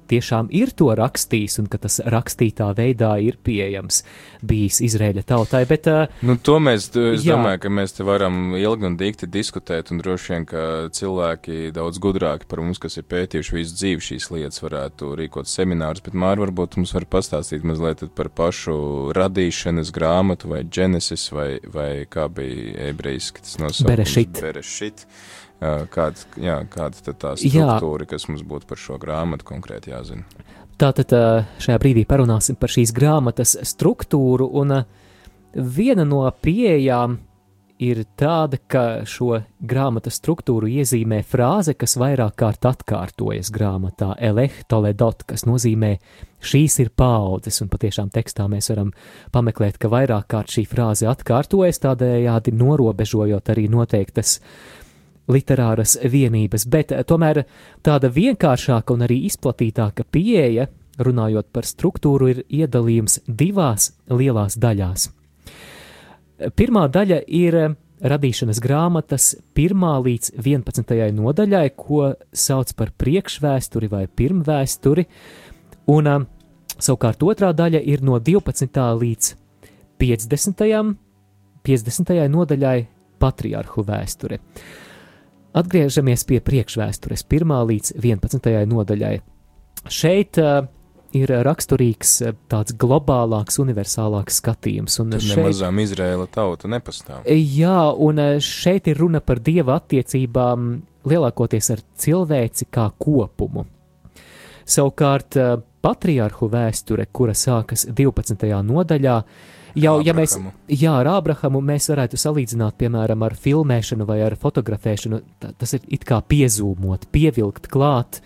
tiešām ir to rakstījis un ka tas rakstītā veidā ir pieejams bijis Izraēļa tautai, bet uh, Nu, to mēs, es Jā. domāju, ka mēs te varam ilgi un dikti diskutēt, un droši vien, ka cilvēki daudz gudrāki par mums, kas ir pētījuši visu dzīvi šīs lietas, varētu rīkot seminārus, bet Māri varbūt mums var pastāstīt mazliet par pašu radīšanas grāmatu vai Genesis vai, vai kā bija ebrejiski tas nosaukums. Berešit. Berešit. Kāda, jā, kāda tad tā Jā. struktūra, kas mums būtu par šo grāmatu konkrēti jāzina? Tātad šajā brīdī parunāsim par šīs grāmatas struktūru, un viena no pieejām ir tāda, ka šo grāmatas struktūru iezīmē frāze, kas vairāk kārt atkārtojas grāmatā. Eleh Toledot, kas nozīmē šīs ir paudzes, un patiešām tekstā mēs varam pameklēt, ka vairāk kārt šī frāze atkārtojas, tādējādi norobežojot arī noteiktas literāras vienības, bet eh, tomēr tāda vienkāršāka un arī izplatītāka pieeja, runājot par struktūru, ir iedalījums divās lielās daļās. Pirmā daļa ir eh, radīšanas grāmatas 1 līdz 11 nodaļai, ko sauc par priekšvēsturi vai pirmvēsturi, un eh, savukārt otrā daļa ir no 12. līdz 50. 50. nodaļai patriarhu vēsture. Atgriežamies pie priekšvēstures, 1 līdz 11 nodaļai. Šeit uh, ir raksturīgs uh, tāds globālāks, universālāks skatījums. Un Tur šeit, nemazām Izraēla tauta nepastāv. jā, un uh, šeit ir runa par dieva attiecībām lielākoties ar cilvēci kā kopumu. Savukārt patriarhu vēsture, kura sākas 12. nodaļā, jau, ja mēs. Jā, ar Ābrahamu mēs varētu salīdzināt, piemēram, ar filmēšanu vai ar fotografēšanu. Ta- Tas ir it kā piezūmot, pievilkt klāt.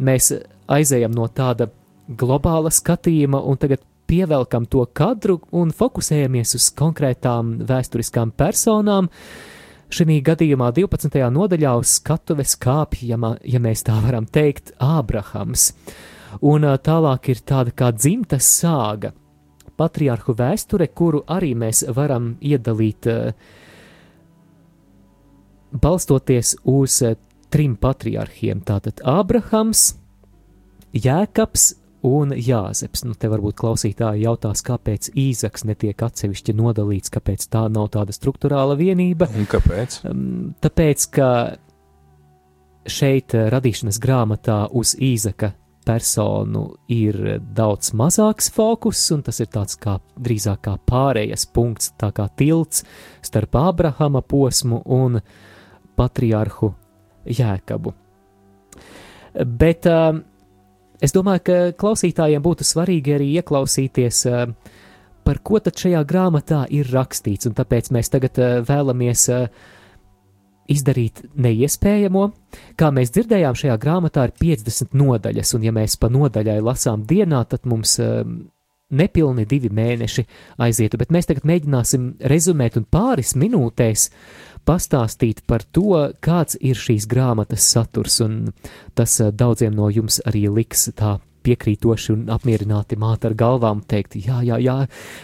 Mēs aizējam no tāda globāla skatījuma un tagad pievelkam to kadru un fokusējamies uz konkrētām vēsturiskām personām. Šī gadījumā 12. nodaļā uz skatuves kāpj, ja, mēs tā varam teikt, Ābrahams. Un tālāk ir tāda kā dzimtas sāga, patriarhu vēsture, kuru arī mēs varam iedalīt balstoties uz trim patriarchiem. Tātad Ābrahams, Jēkabs un Jāzeps. Nu, te varbūt klausītāji jautās, kāpēc Īzaks netiek atsevišķi nodalīts, kāpēc tā nav tāda struktūrāla vienība. Un kāpēc? Tāpēc, ka šeit eh, radīšanas grāmatā uz Īzaka personu ir daudz mazāks fokus, un tas ir tāds kā drīzāk kā pārējas punkts, tā kā tilts starp Ābrahama posmu un patriarhu Jēkabu. Bet um, es domāju, ka klausītājiem būtu svarīgi arī ieklausīties, um, par ko tad šajā grāmatā ir rakstīts, un tāpēc mēs tagad uh, vēlamies uh, izdarīt neiespējamo. Kā mēs dzirdējām, šajā grāmatā ir 50 nodaļas, un ja mēs pa nodaļai lasām dienā, tad mums um, nepilni divi mēneši aizietu, bet mēs tagad mēģināsim rezumēt un pāris minūtēs pastāstīt par to, kāds ir šīs grāmatas saturs, un tas uh, daudziem no jums arī liks tā piekrītoši un apmierināti māt ar galvām teikt, jā, jā, jā,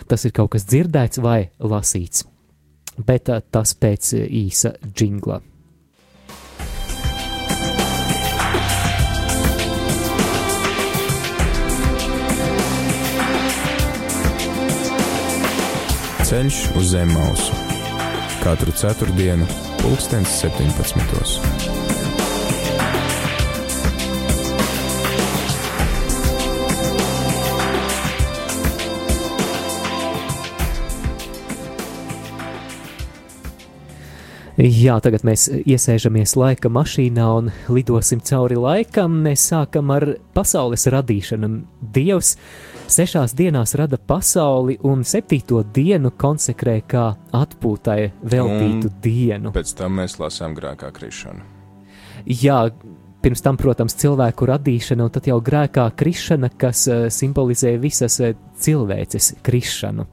tas ir kaut kas dzirdēts vai lasīts bet uh, tas pēc īsa jingla. Ceļš uz zem mausu. Katru ceturtdienu, pulkstens 17. Jā, tagad mēs iesēžamies laika mašīnā un lidosim cauri laikam. Mēs sākam ar pasaules radīšanu. Dievs sešās dienās rada pasauli un septīto dienu konsekrē kā atpūtai veltītu Un dienu. Pēc tam mēs lasām grēkā krišanu. Jā, pirms tam, protams, cilvēku radīšana, un tad jau grēkā krišana, kas uh, simbolizē visas uh, cilvēces krišanu.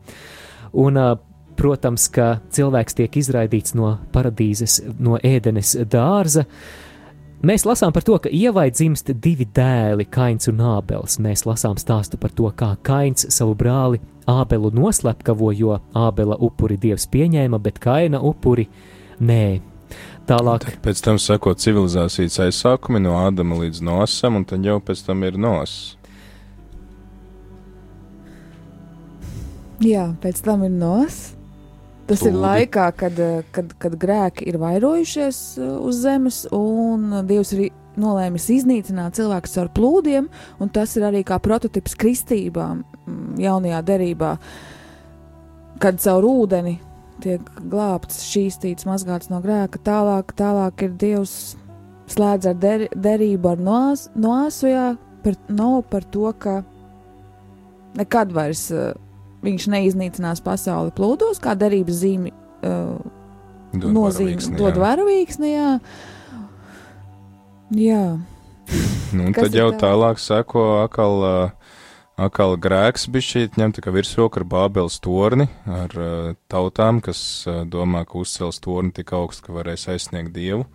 Un, uh, protams, ka cilvēks tiek izraidīts no paradīzes, no ēdenes dārza. Mēs lasām par to, ka ievai dzimst divi dēli, Kains un Ābels. Mēs lasām stāstu par to, kā Kains savu brāli Ābelu noslepkavo, jo Ābela upuri dievs pieņēma, bet Kaina upuri nē. Tālāk, pēc tam sako civilizācijas aizsākumi no Ādama līdz Nosam, un tad jau pēc tam ir Nos. Jā, pēc tam ir nos. Tas ir Plūdi. laikā, kad, eh, kad, kad grēki ir vairojušies eh, uz zemes, un Dievs ir nolēmis iznīcināt cilvēkus ar plūdiem, un tas ir arī kā prototyps kristībām mm, jaunajā derībā, kad caur ūdeni tiek glābts, šķīstīts, mazgāts no grēka. Tālāk, tālāk ir Dievs slēdz ar der, derību ar noas, noasujā par, no, par to, ka nekad vairs uh, viņš neiznīcinās pasauli plūdos, kā derības zīme uh, varavīksni, dod varavīksni, jā. Jā, Nu, tad jau tālāk? tālāk sako atkal, uh, atkal grēks bija šī ņemta kā virsroka ar Bābeles torni, ar uh, tautām, kas uh, domā, ka uzcels torni tik augstu, ka varēs aizsniegt Dievu.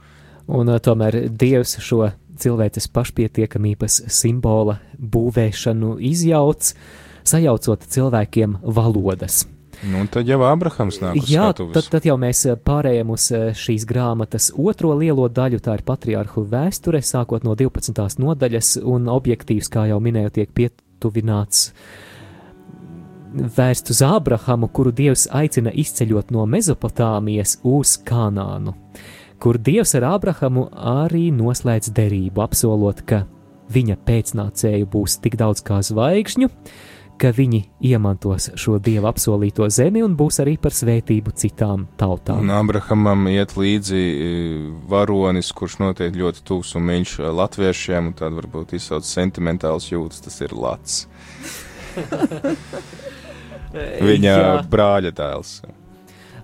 un uh, tomēr Dievs šo cilvēces pašpietiekamības simbola būvēšanu izjauc, sajaucot cilvēkiem valodas. Nu, tad jau Ābrahams nāk uz Jā, skatuves. tad, tad jau mēs eh, pārējām uz eh, šīs grāmatas otro lielo daļu, tā ir patriarhu vēsture, sākot no 12. nodaļas, un objektīvs, kā jau minēju, tiek pietuvināts vērst uz Ābrahamu, kuru Dievs aicina izceļot no Mezopotāmijas uz Kanānu, kur Dievs ar Ābrahamu arī noslēdz derību, apsolot, ka viņa pēcnācēju būs tik daudz kā zvaigžņu, ka viņi iemantos šo Dieva apsolīto zemi un būs arī par svētību citām tautām. Un Abrahamam iet līdzi e, varonis, kurš noteikti ļoti tūs un mīļš e, latviešiem, un tāda varbūt izsauc sentimentāls jūtas, tas ir Lats. <laughs> Viņa Jā. brāļa dēls.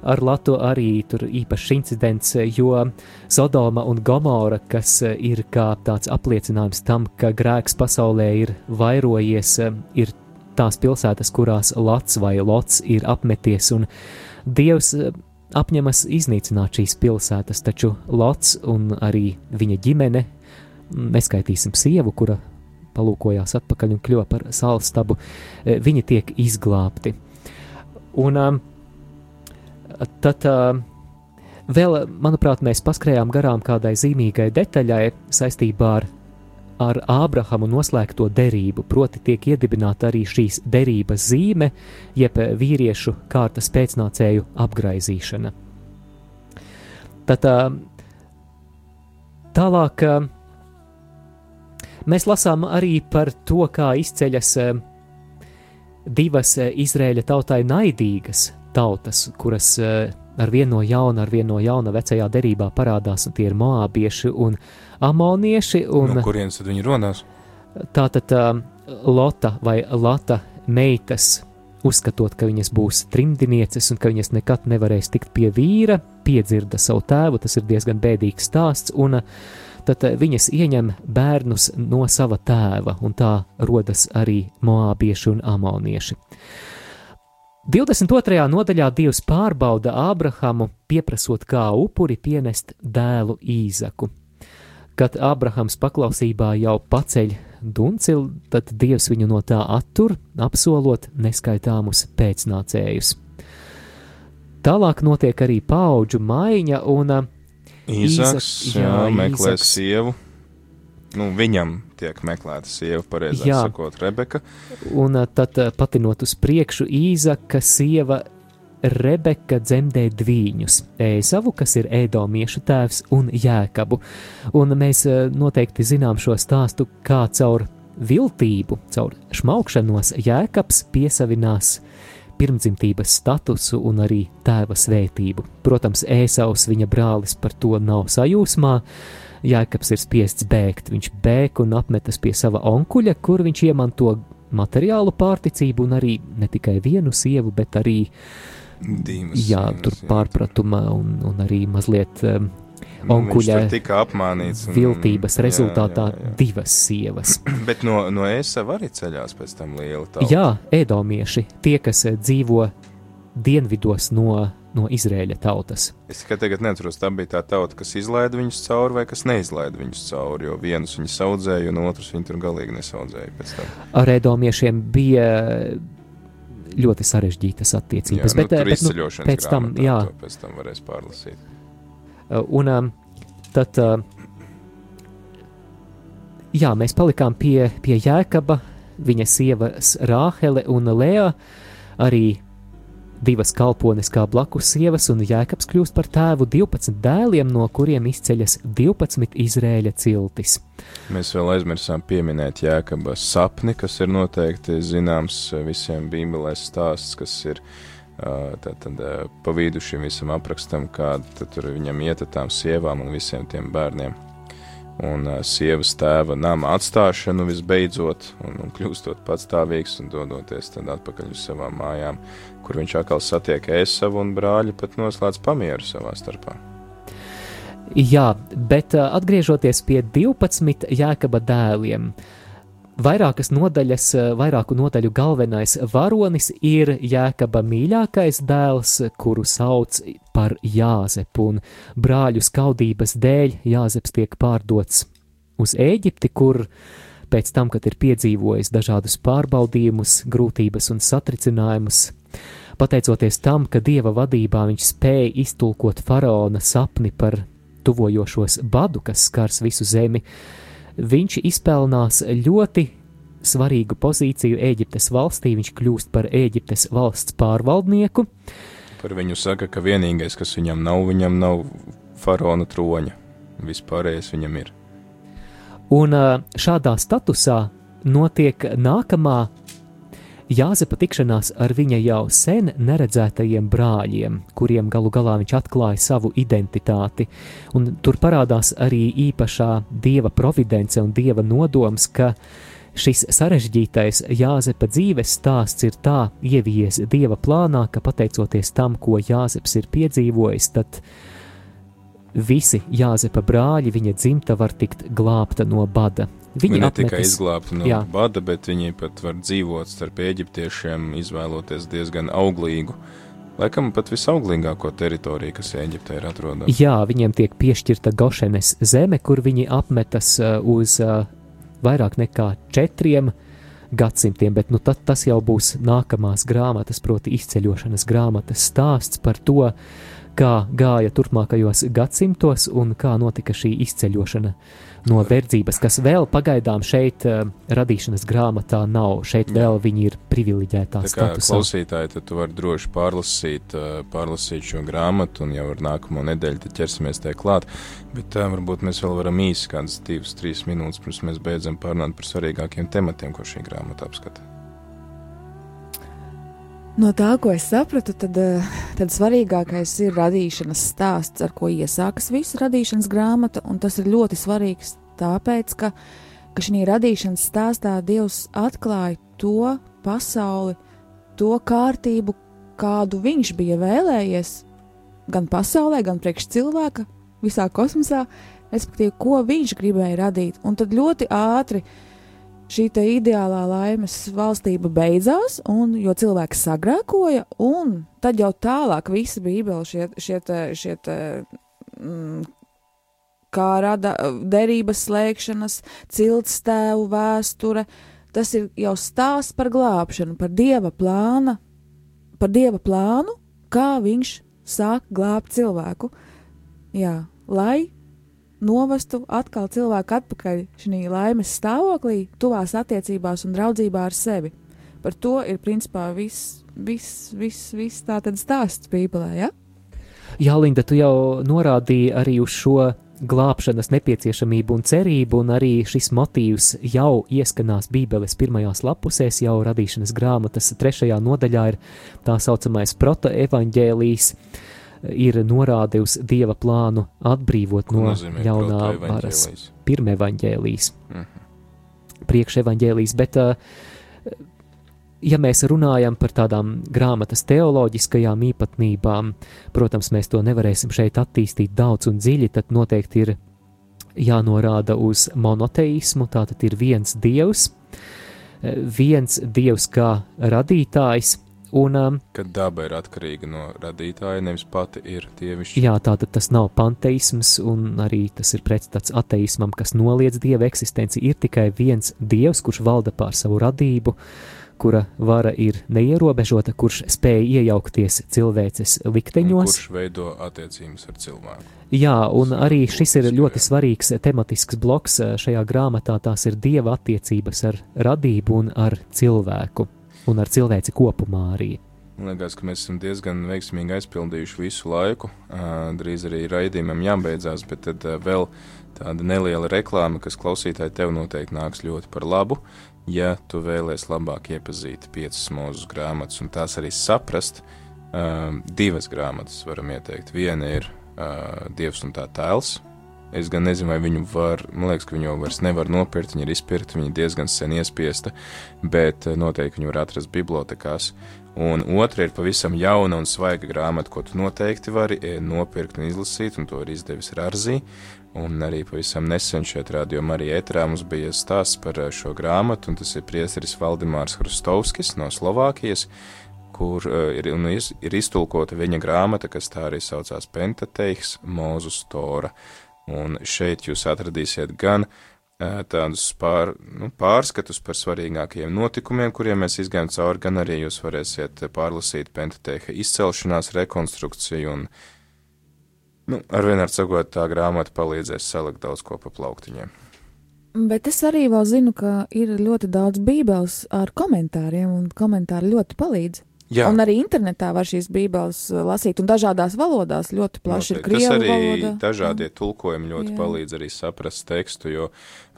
ar Latu arī tur īpašs incidents, jo Sodoma un Gomora, kas ir kā tāds apliecinājums tam, ka grēks pasaulē ir vairojies, ir tās pilsētas, kurās Lats vai Lots ir apmeties, un Dievs apņemas iznīcināt šīs pilsētas, taču Lots un arī viņa ģimene, neskaitīsim sievu, kura palūkojās atpakaļ un kļuva par salstabu, eh, viņi tiek izglābti. Un um, tad uh, vēl, manuprāt, mēs paskrējām garām kādai zīmīgai detaļai saistībā ar, ar Ābrahamu noslēgto derību. Proti, tiek iedibināta arī šīs derības zīme, jeb vīriešu kārtas pēcnācēju apgraizīšana. Tad tālāk mēs lasām arī par to, kā izceļas divas Izraēļa tautai naidīgas tautas, kuras ar vienu no jauna, ar vienu no jauna vecajā derībā parādās, un tie ir moābieši un amonieši. Un, No kurienes tad viņi runās? Tātad uh, Lota vai Lata meitas, uzskatot, ka viņas būs trimdnieces un ka viņas nekad nevarēs tikt pie vīra, piedzirda savu tēvu, tas ir diezgan bēdīgs stāsts, un tad viņas ieņem bērnus no sava tēva, un tā rodas arī moābieši un amonieši. 22. nodaļā Dievs pārbauda Ābrahamu, pieprasot kā upuri pienest dēlu Īzaku. Kad Ābrahams paklausībā jau paceļ duncilu, tad Dievs viņu no tā attur, apsolot neskaitāmus pēcnācējus. Tālāk notiek arī paudžu maiņa, un Īzaks, Īzaks, jā, jā, meklē Īzaks. sievu. Nu, viņam tiek meklēta sieva, pareizāk Jā. sakot, Rebeka. Un tad patinot uz priekšu, Īzaka sieva Rebeka dzemdē dviņus - Ēzavu, kas ir ēdomiešu tēvs, un Jēkabu. Un mēs noteikti zinām šo stāstu, kā caur viltību, caur šmaukšanos Jēkabs piesavinās pirmdzimtības statusu un arī tēva svētību. Protams, Ēsaus viņa brālis par to nav sajūsmā. Jēkabs ir spiests bēgt. Viņš bēg un apmetas pie sava onkuļa, kur viņš iemanto materiālu pārticību un arī ne tikai vienu sievu, bet arī Divas jā, sievas, tur jā. pārpratuma un, un arī mazliet um, onkuļa tika apmānīts. un- viltības jā, rezultātā jā, jā. divas sievas. <clears throat> Bet no, no Ēsava arī ceļās pēc tam liela tauta. Jā, ēdomieši, tie, kas eh, dzīvo dienvidos no, no Izrēļa tautas. Es tikai tagad neatceros, tā bija tā tauta, kas izlaida viņus cauri vai kas neizlaida viņus cauri, jo vienus viņi saudzēja, un otrus viņi tur galīgi nesaudzēja. Ar ēdomiešiem bija ļoti sarežģītas attiecības. jā, nu, bet, eh, bet, nu, izceļošanas pēc tam, grāmatā jā. Pēc tam varēs pārlasīt. Un um, tad, jā, mēs palikām pie, pie Jēkaba, viņa sievas Rāhele un Lēja, arī divas kalpones kā blakus sievas, un Jēkabs kļūst par tēvu 12 dēliem, no kuriem izceļas 12 Izrēļa ciltis. Mēs vēl aizmirsām pieminēt Jēkabas sapni, kas ir noteikti zināms visiem bībelēs stāsts, kas ir tātad pa vidu šim visam aprakstam, kāda tur viņam iet ar tām sievām un visiem tiem bērniem. Un ā, sievas tēva nama atstāšanu visbeidzot, un, un kļūstot patstāvīgs un dodoties tad atpakaļ uz savām mājām, kur viņš atkal satiek ēsavu un brāļi pat noslēdz pamieru savā starpā. Jā, bet uh, atgriežoties pie 12 jēkaba dēliem, vairākas nodaļas, uh, vairāku nodaļu galvenais varonis ir jēkaba mīļākais dēls, kuru sauc par Jāzepu, un brāļu skaudības dēļ Jāzeps tiek pārdots uz Ēģipti, kur pēc tam, kad ir piedzīvojis dažādus pārbaudījumus, grūtības un satricinājumus, pateicoties tam, ka dieva vadībā viņš spēja iztulkot faraona sapni par tuvojošos badu, kas skars visu zemi, viņš izpelnās ļoti svarīgu pozīciju Eģiptes valstī. Viņš kļūst par Eģiptes valsts pārvaldnieku. Par viņu saka, ka vienīgais, kas viņam nav, viņam nav faraona troņa. Vispārējais viņam ir. Un šādā statusā notiek nākamā Jāzepa tikšanās ar viņa jau sen neredzētajiem brāļiem, kuriem galu galā viņš atklāja savu identitāti. Un tur parādās arī īpašā dieva providence un dieva nodoms, ka šis sarežģītais Jāzepa dzīves stāsts ir tā ievies dieva plānā, ka pateicoties tam, ko Jāzeps ir piedzīvojis, tad visi Jāzepa brāļi, viņa dzimta var tikt glābta no bada. Viņi ne tikai apmetas- izglābti no Jā. jā. bada, bet viņi pat var dzīvot starp eģiptiešiem, izvēloties diezgan auglīgu, laikam pat visauglīgāko teritoriju, kas Eģiptē ir atrodama. Jā, viņiem tiek piešķirta Gošenes zeme, kur viņi apmetas uh, uz uh, vairāk nekā četriem gadsimtiem, bet nu, tad, tas jau būs nākamās grāmatas, proti, izceļošanas grāmatas stāsts par to, kā gāja turpmākajos gadsimtos un kā notika šī izceļošana no verdzības, kas vēl pagaidām šeit uh, radīšanas grāmatā nav. Šeit vēl viņi ir privileģētā statusā. klausītāji, tad tu vari droši pārlasīt, ā, pārlasīt šo grāmatu, un jau ar nākamo nedēļu tad ķersimies tai klāt. Bet tā, varbūt mēs vēl varam īsi kādas divas, trīs minūtes, pirms mēs beidzam pārunāt par svarīgākiem tematiem, ko šī grāmata apskata. No tā, ko es sapratu, tad, eh, tad svarīgākais ir radīšanas stāsts, ar ko iesākas visa radīšanas grāmata. un Tas ir ļoti svarīgs tāpēc, ka, ka šī radīšanas stāstā Dievs atklāja to pasauli, to kārtību, kādu viņš bija vēlējies gan pasaulē, gan priekš cilvēka, visā kosmosā, respektīvi, ko viņš gribēja radīt. Un tad ļoti ātri šī ideālā laimes valstība beidzās, un, jo cilvēks sagrēkoja, un tad jau tālāk visa Bībele, šie, šie, šie mm, kā rada derības slēgšanas, cilts tēvu vēsture, tas ir jau stāsts par glābšanu, par dieva plāna, par dieva plānu, kā viņš sāk glābt cilvēku. Jā, lai novestu atkal cilvēku atpakaļ šajā laimes stāvoklī, tuvās attiecībās un draudzībā ar sevi. Par to ir principā viss, viss, viss, viss tā tad stāsts Bībelē. Ja? Jā, Linda, tu jau norādīji arī uz šo glābšanas nepieciešamību un cerību, un arī šis motīvs jau ieskanās Bībeles pirmajās lapusēs, jau radīšanas grāmatas trešajā nodaļā ir tā saucamais protoevaņģēlijs, ir norāde uz Dieva plānu atbrīvot Ko no ļaunā varas. protoevaņģēlijs? Pirmevaņģēlijs, Mhm. priekševaņģēlijs, bet uh, ja mēs runājam par tādām grāmatas teoloģiskajām īpatnībām, protams, mēs to nevarēsim šeit attīstīt daudz un dziļi, tad noteikti ir jānorāda uz monoteismu, tātad ir viens dievs, eh, viens dievs kā radītājs, un um, Kad daba ir atkarīga no radītāja, nevis pati ir dievišķa. jā, tātad tas nav panteisms, un arī tas ir pretstats ateismam, kas noliedz dieva eksistenci, ir tikai viens dievs, kurš valda pār savu radību, kura vara ir neierobežota, kurš spēj iejaukties cilvēces Un likteņos. Kurš veido attiecības ar cilvēku? Jā, un arī šis ir ļoti svarīgs tematisks bloks eh, šajā grāmatā. Tās ir dieva attiecības ar radību un ar cilvēku, un ar cilvēci kopumā arī. Man liekas, ka mēs esam diezgan veiksmīgi aizpildījuši visu laiku. Drīz arī raidījumam jābeidzās, bet tad vēl tāda neliela reklāma, kas klausītāji tev noteikti nāks ļoti par labu. Ja tu vēlēsies labāk iepazīt piecas mūža grāmatas un tās arī saprast, divas grāmatas varam ieteikt. Viena ir Dievs un tā tēls. Es gan nezinu, vai viņu var, man liekas, ka viņu jau vairs nevar nopirkt, viņa ir izpirkta, viņa diezgan sen iespiesta, bet ā, noteikti viņu var atrast bibliotekās. Un otra ir pavisam jauna un svaiga grāmata, ko tu noteikti vari eh, nopirkt un izlasīt, un to ir izdevis Rārzī. Un arī pavisam nesen šeit rādījumā arī ētrā mums bija stāsts par eh, šo grāmatu, un tas ir priesteris Valdemārs Hrustovskis no Slovākijas, kur ir, ir iztulkota viņa grāmata, kas tā arī saucās Pentateiks Mūzus Tora. Un šeit jūs atradīsiet gan tādus pār, nu, pārskatus par svarīgākajiem notikumiem, kuriem mēs izgājām cauri, gan arī jūs varēsiet pārlasīt Pentateiha izcelšanās rekonstrukciju un Nu, ar vienā sakot, tā grāmata palīdzēs salikt daudz ko pa plauktiņiem. Bet es arī vēl zinu, ka ir ļoti daudz bībeles ar komentāriem, un komentāri ļoti palīdz. Jā, Un arī internetā var šīs bībeles uh, lasīt, un dažādās valodās ļoti plaši ir noteikti. tas krievu arī valoda. dažādie tulkojumi ļoti Jā. palīdz arī saprast tekstu, jo,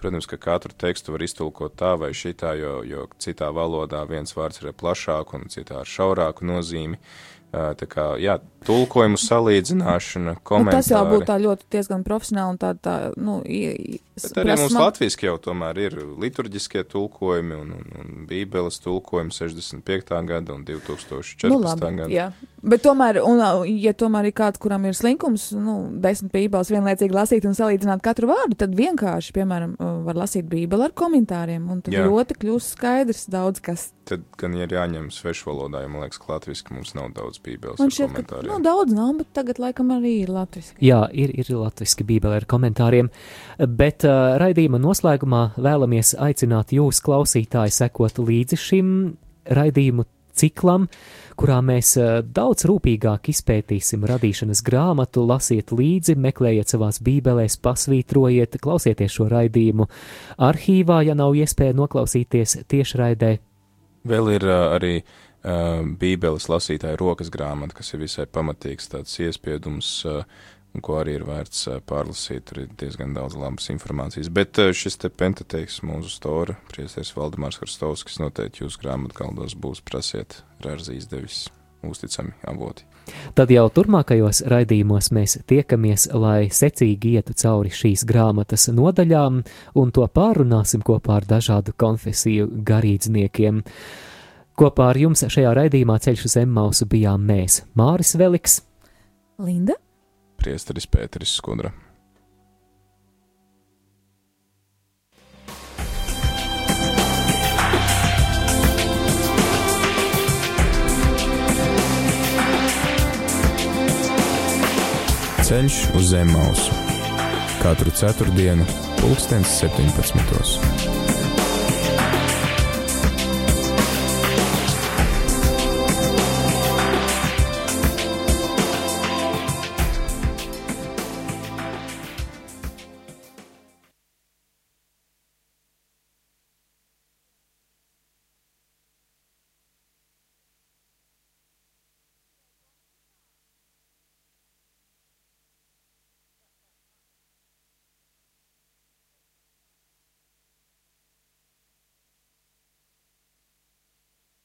protams, ka katru tekstu var iztulkot tā vai šitā, jo, jo citā valodā viens vārds ir ar plašāku un citā ar šaurāku nozīmi. Tā kā, jā, tulkojumu salīdzināšana, Nu, komentāri. tas jau būtu tā ļoti diezgan profesionāli un tā, tā nu, Bet arī mums prasma- latviski jau tomēr ir liturģiskie tulkojumi un, un, un bībeles tulkojumi 65. gada un 2014. Nu, labi, gada. jā. Bet tomēr, un, ja tomēr ir kāds, kuram ir slinkums, nu, desmit bībeles vienlaicīgi lasīt un salīdzināt katru vārdu, tad vienkārši, piemēram, uh, var lasīt Bībeli ar komentāriem, un tad Jā. ļoti kļūst skaidrs daudz kas. Tad gan ir jāņem svešvalodā, jo man liekas, ka latviešu mums nav daudz bībeles Man ar šķiet, ka komentāriem. Nu, daudz nav, bet tagad laikam arī ir latviski. Jā, ir, ir latviski bībele ar komentāriem, bet uh, raidījuma noslēgumā vēlamies aicināt jūs, klausītāji, sekot līdzi šim raidījumu ciklam, kurā mēs uh, daudz rūpīgāk izpētīsim radīšanas grāmatu, lasiet līdzi, meklējiet savās bībelēs, pasvītrojiet, klausieties šo raidījumu arhīvā, ja nav iespēja noklausīties tiešraidē. Vēl ir uh, arī uh, Bībeles lasītāja rokas grāmata, kas ir visai pamatīgs tāds iespiedums, un ko arī ir vērts uh, pārlasīt. Tur ir diezgan daudz labas informācijas. Bet uh, šis te pentateiks mūsu stora, priesties Valdemārs Harstovskis, noteikti jūsu grāmatu galdos būs prasiet Rārzīs devis uzticami avoti. Tad jau turpmākajos raidījumos mēs tiekamies, lai secīgi ietu cauri šīs grāmatas nodaļām un to pārunāsim kopā ar dažādu konfesiju garīdzniekiem. Kopā ar jums šajā raidījumā ceļš uz Emmausu bijām mēs, Māris Veliks, Linda? Priesteris Pēteris Skudra. Ceļš uz zem mausu katru ceturtdienu, pulkstens 17.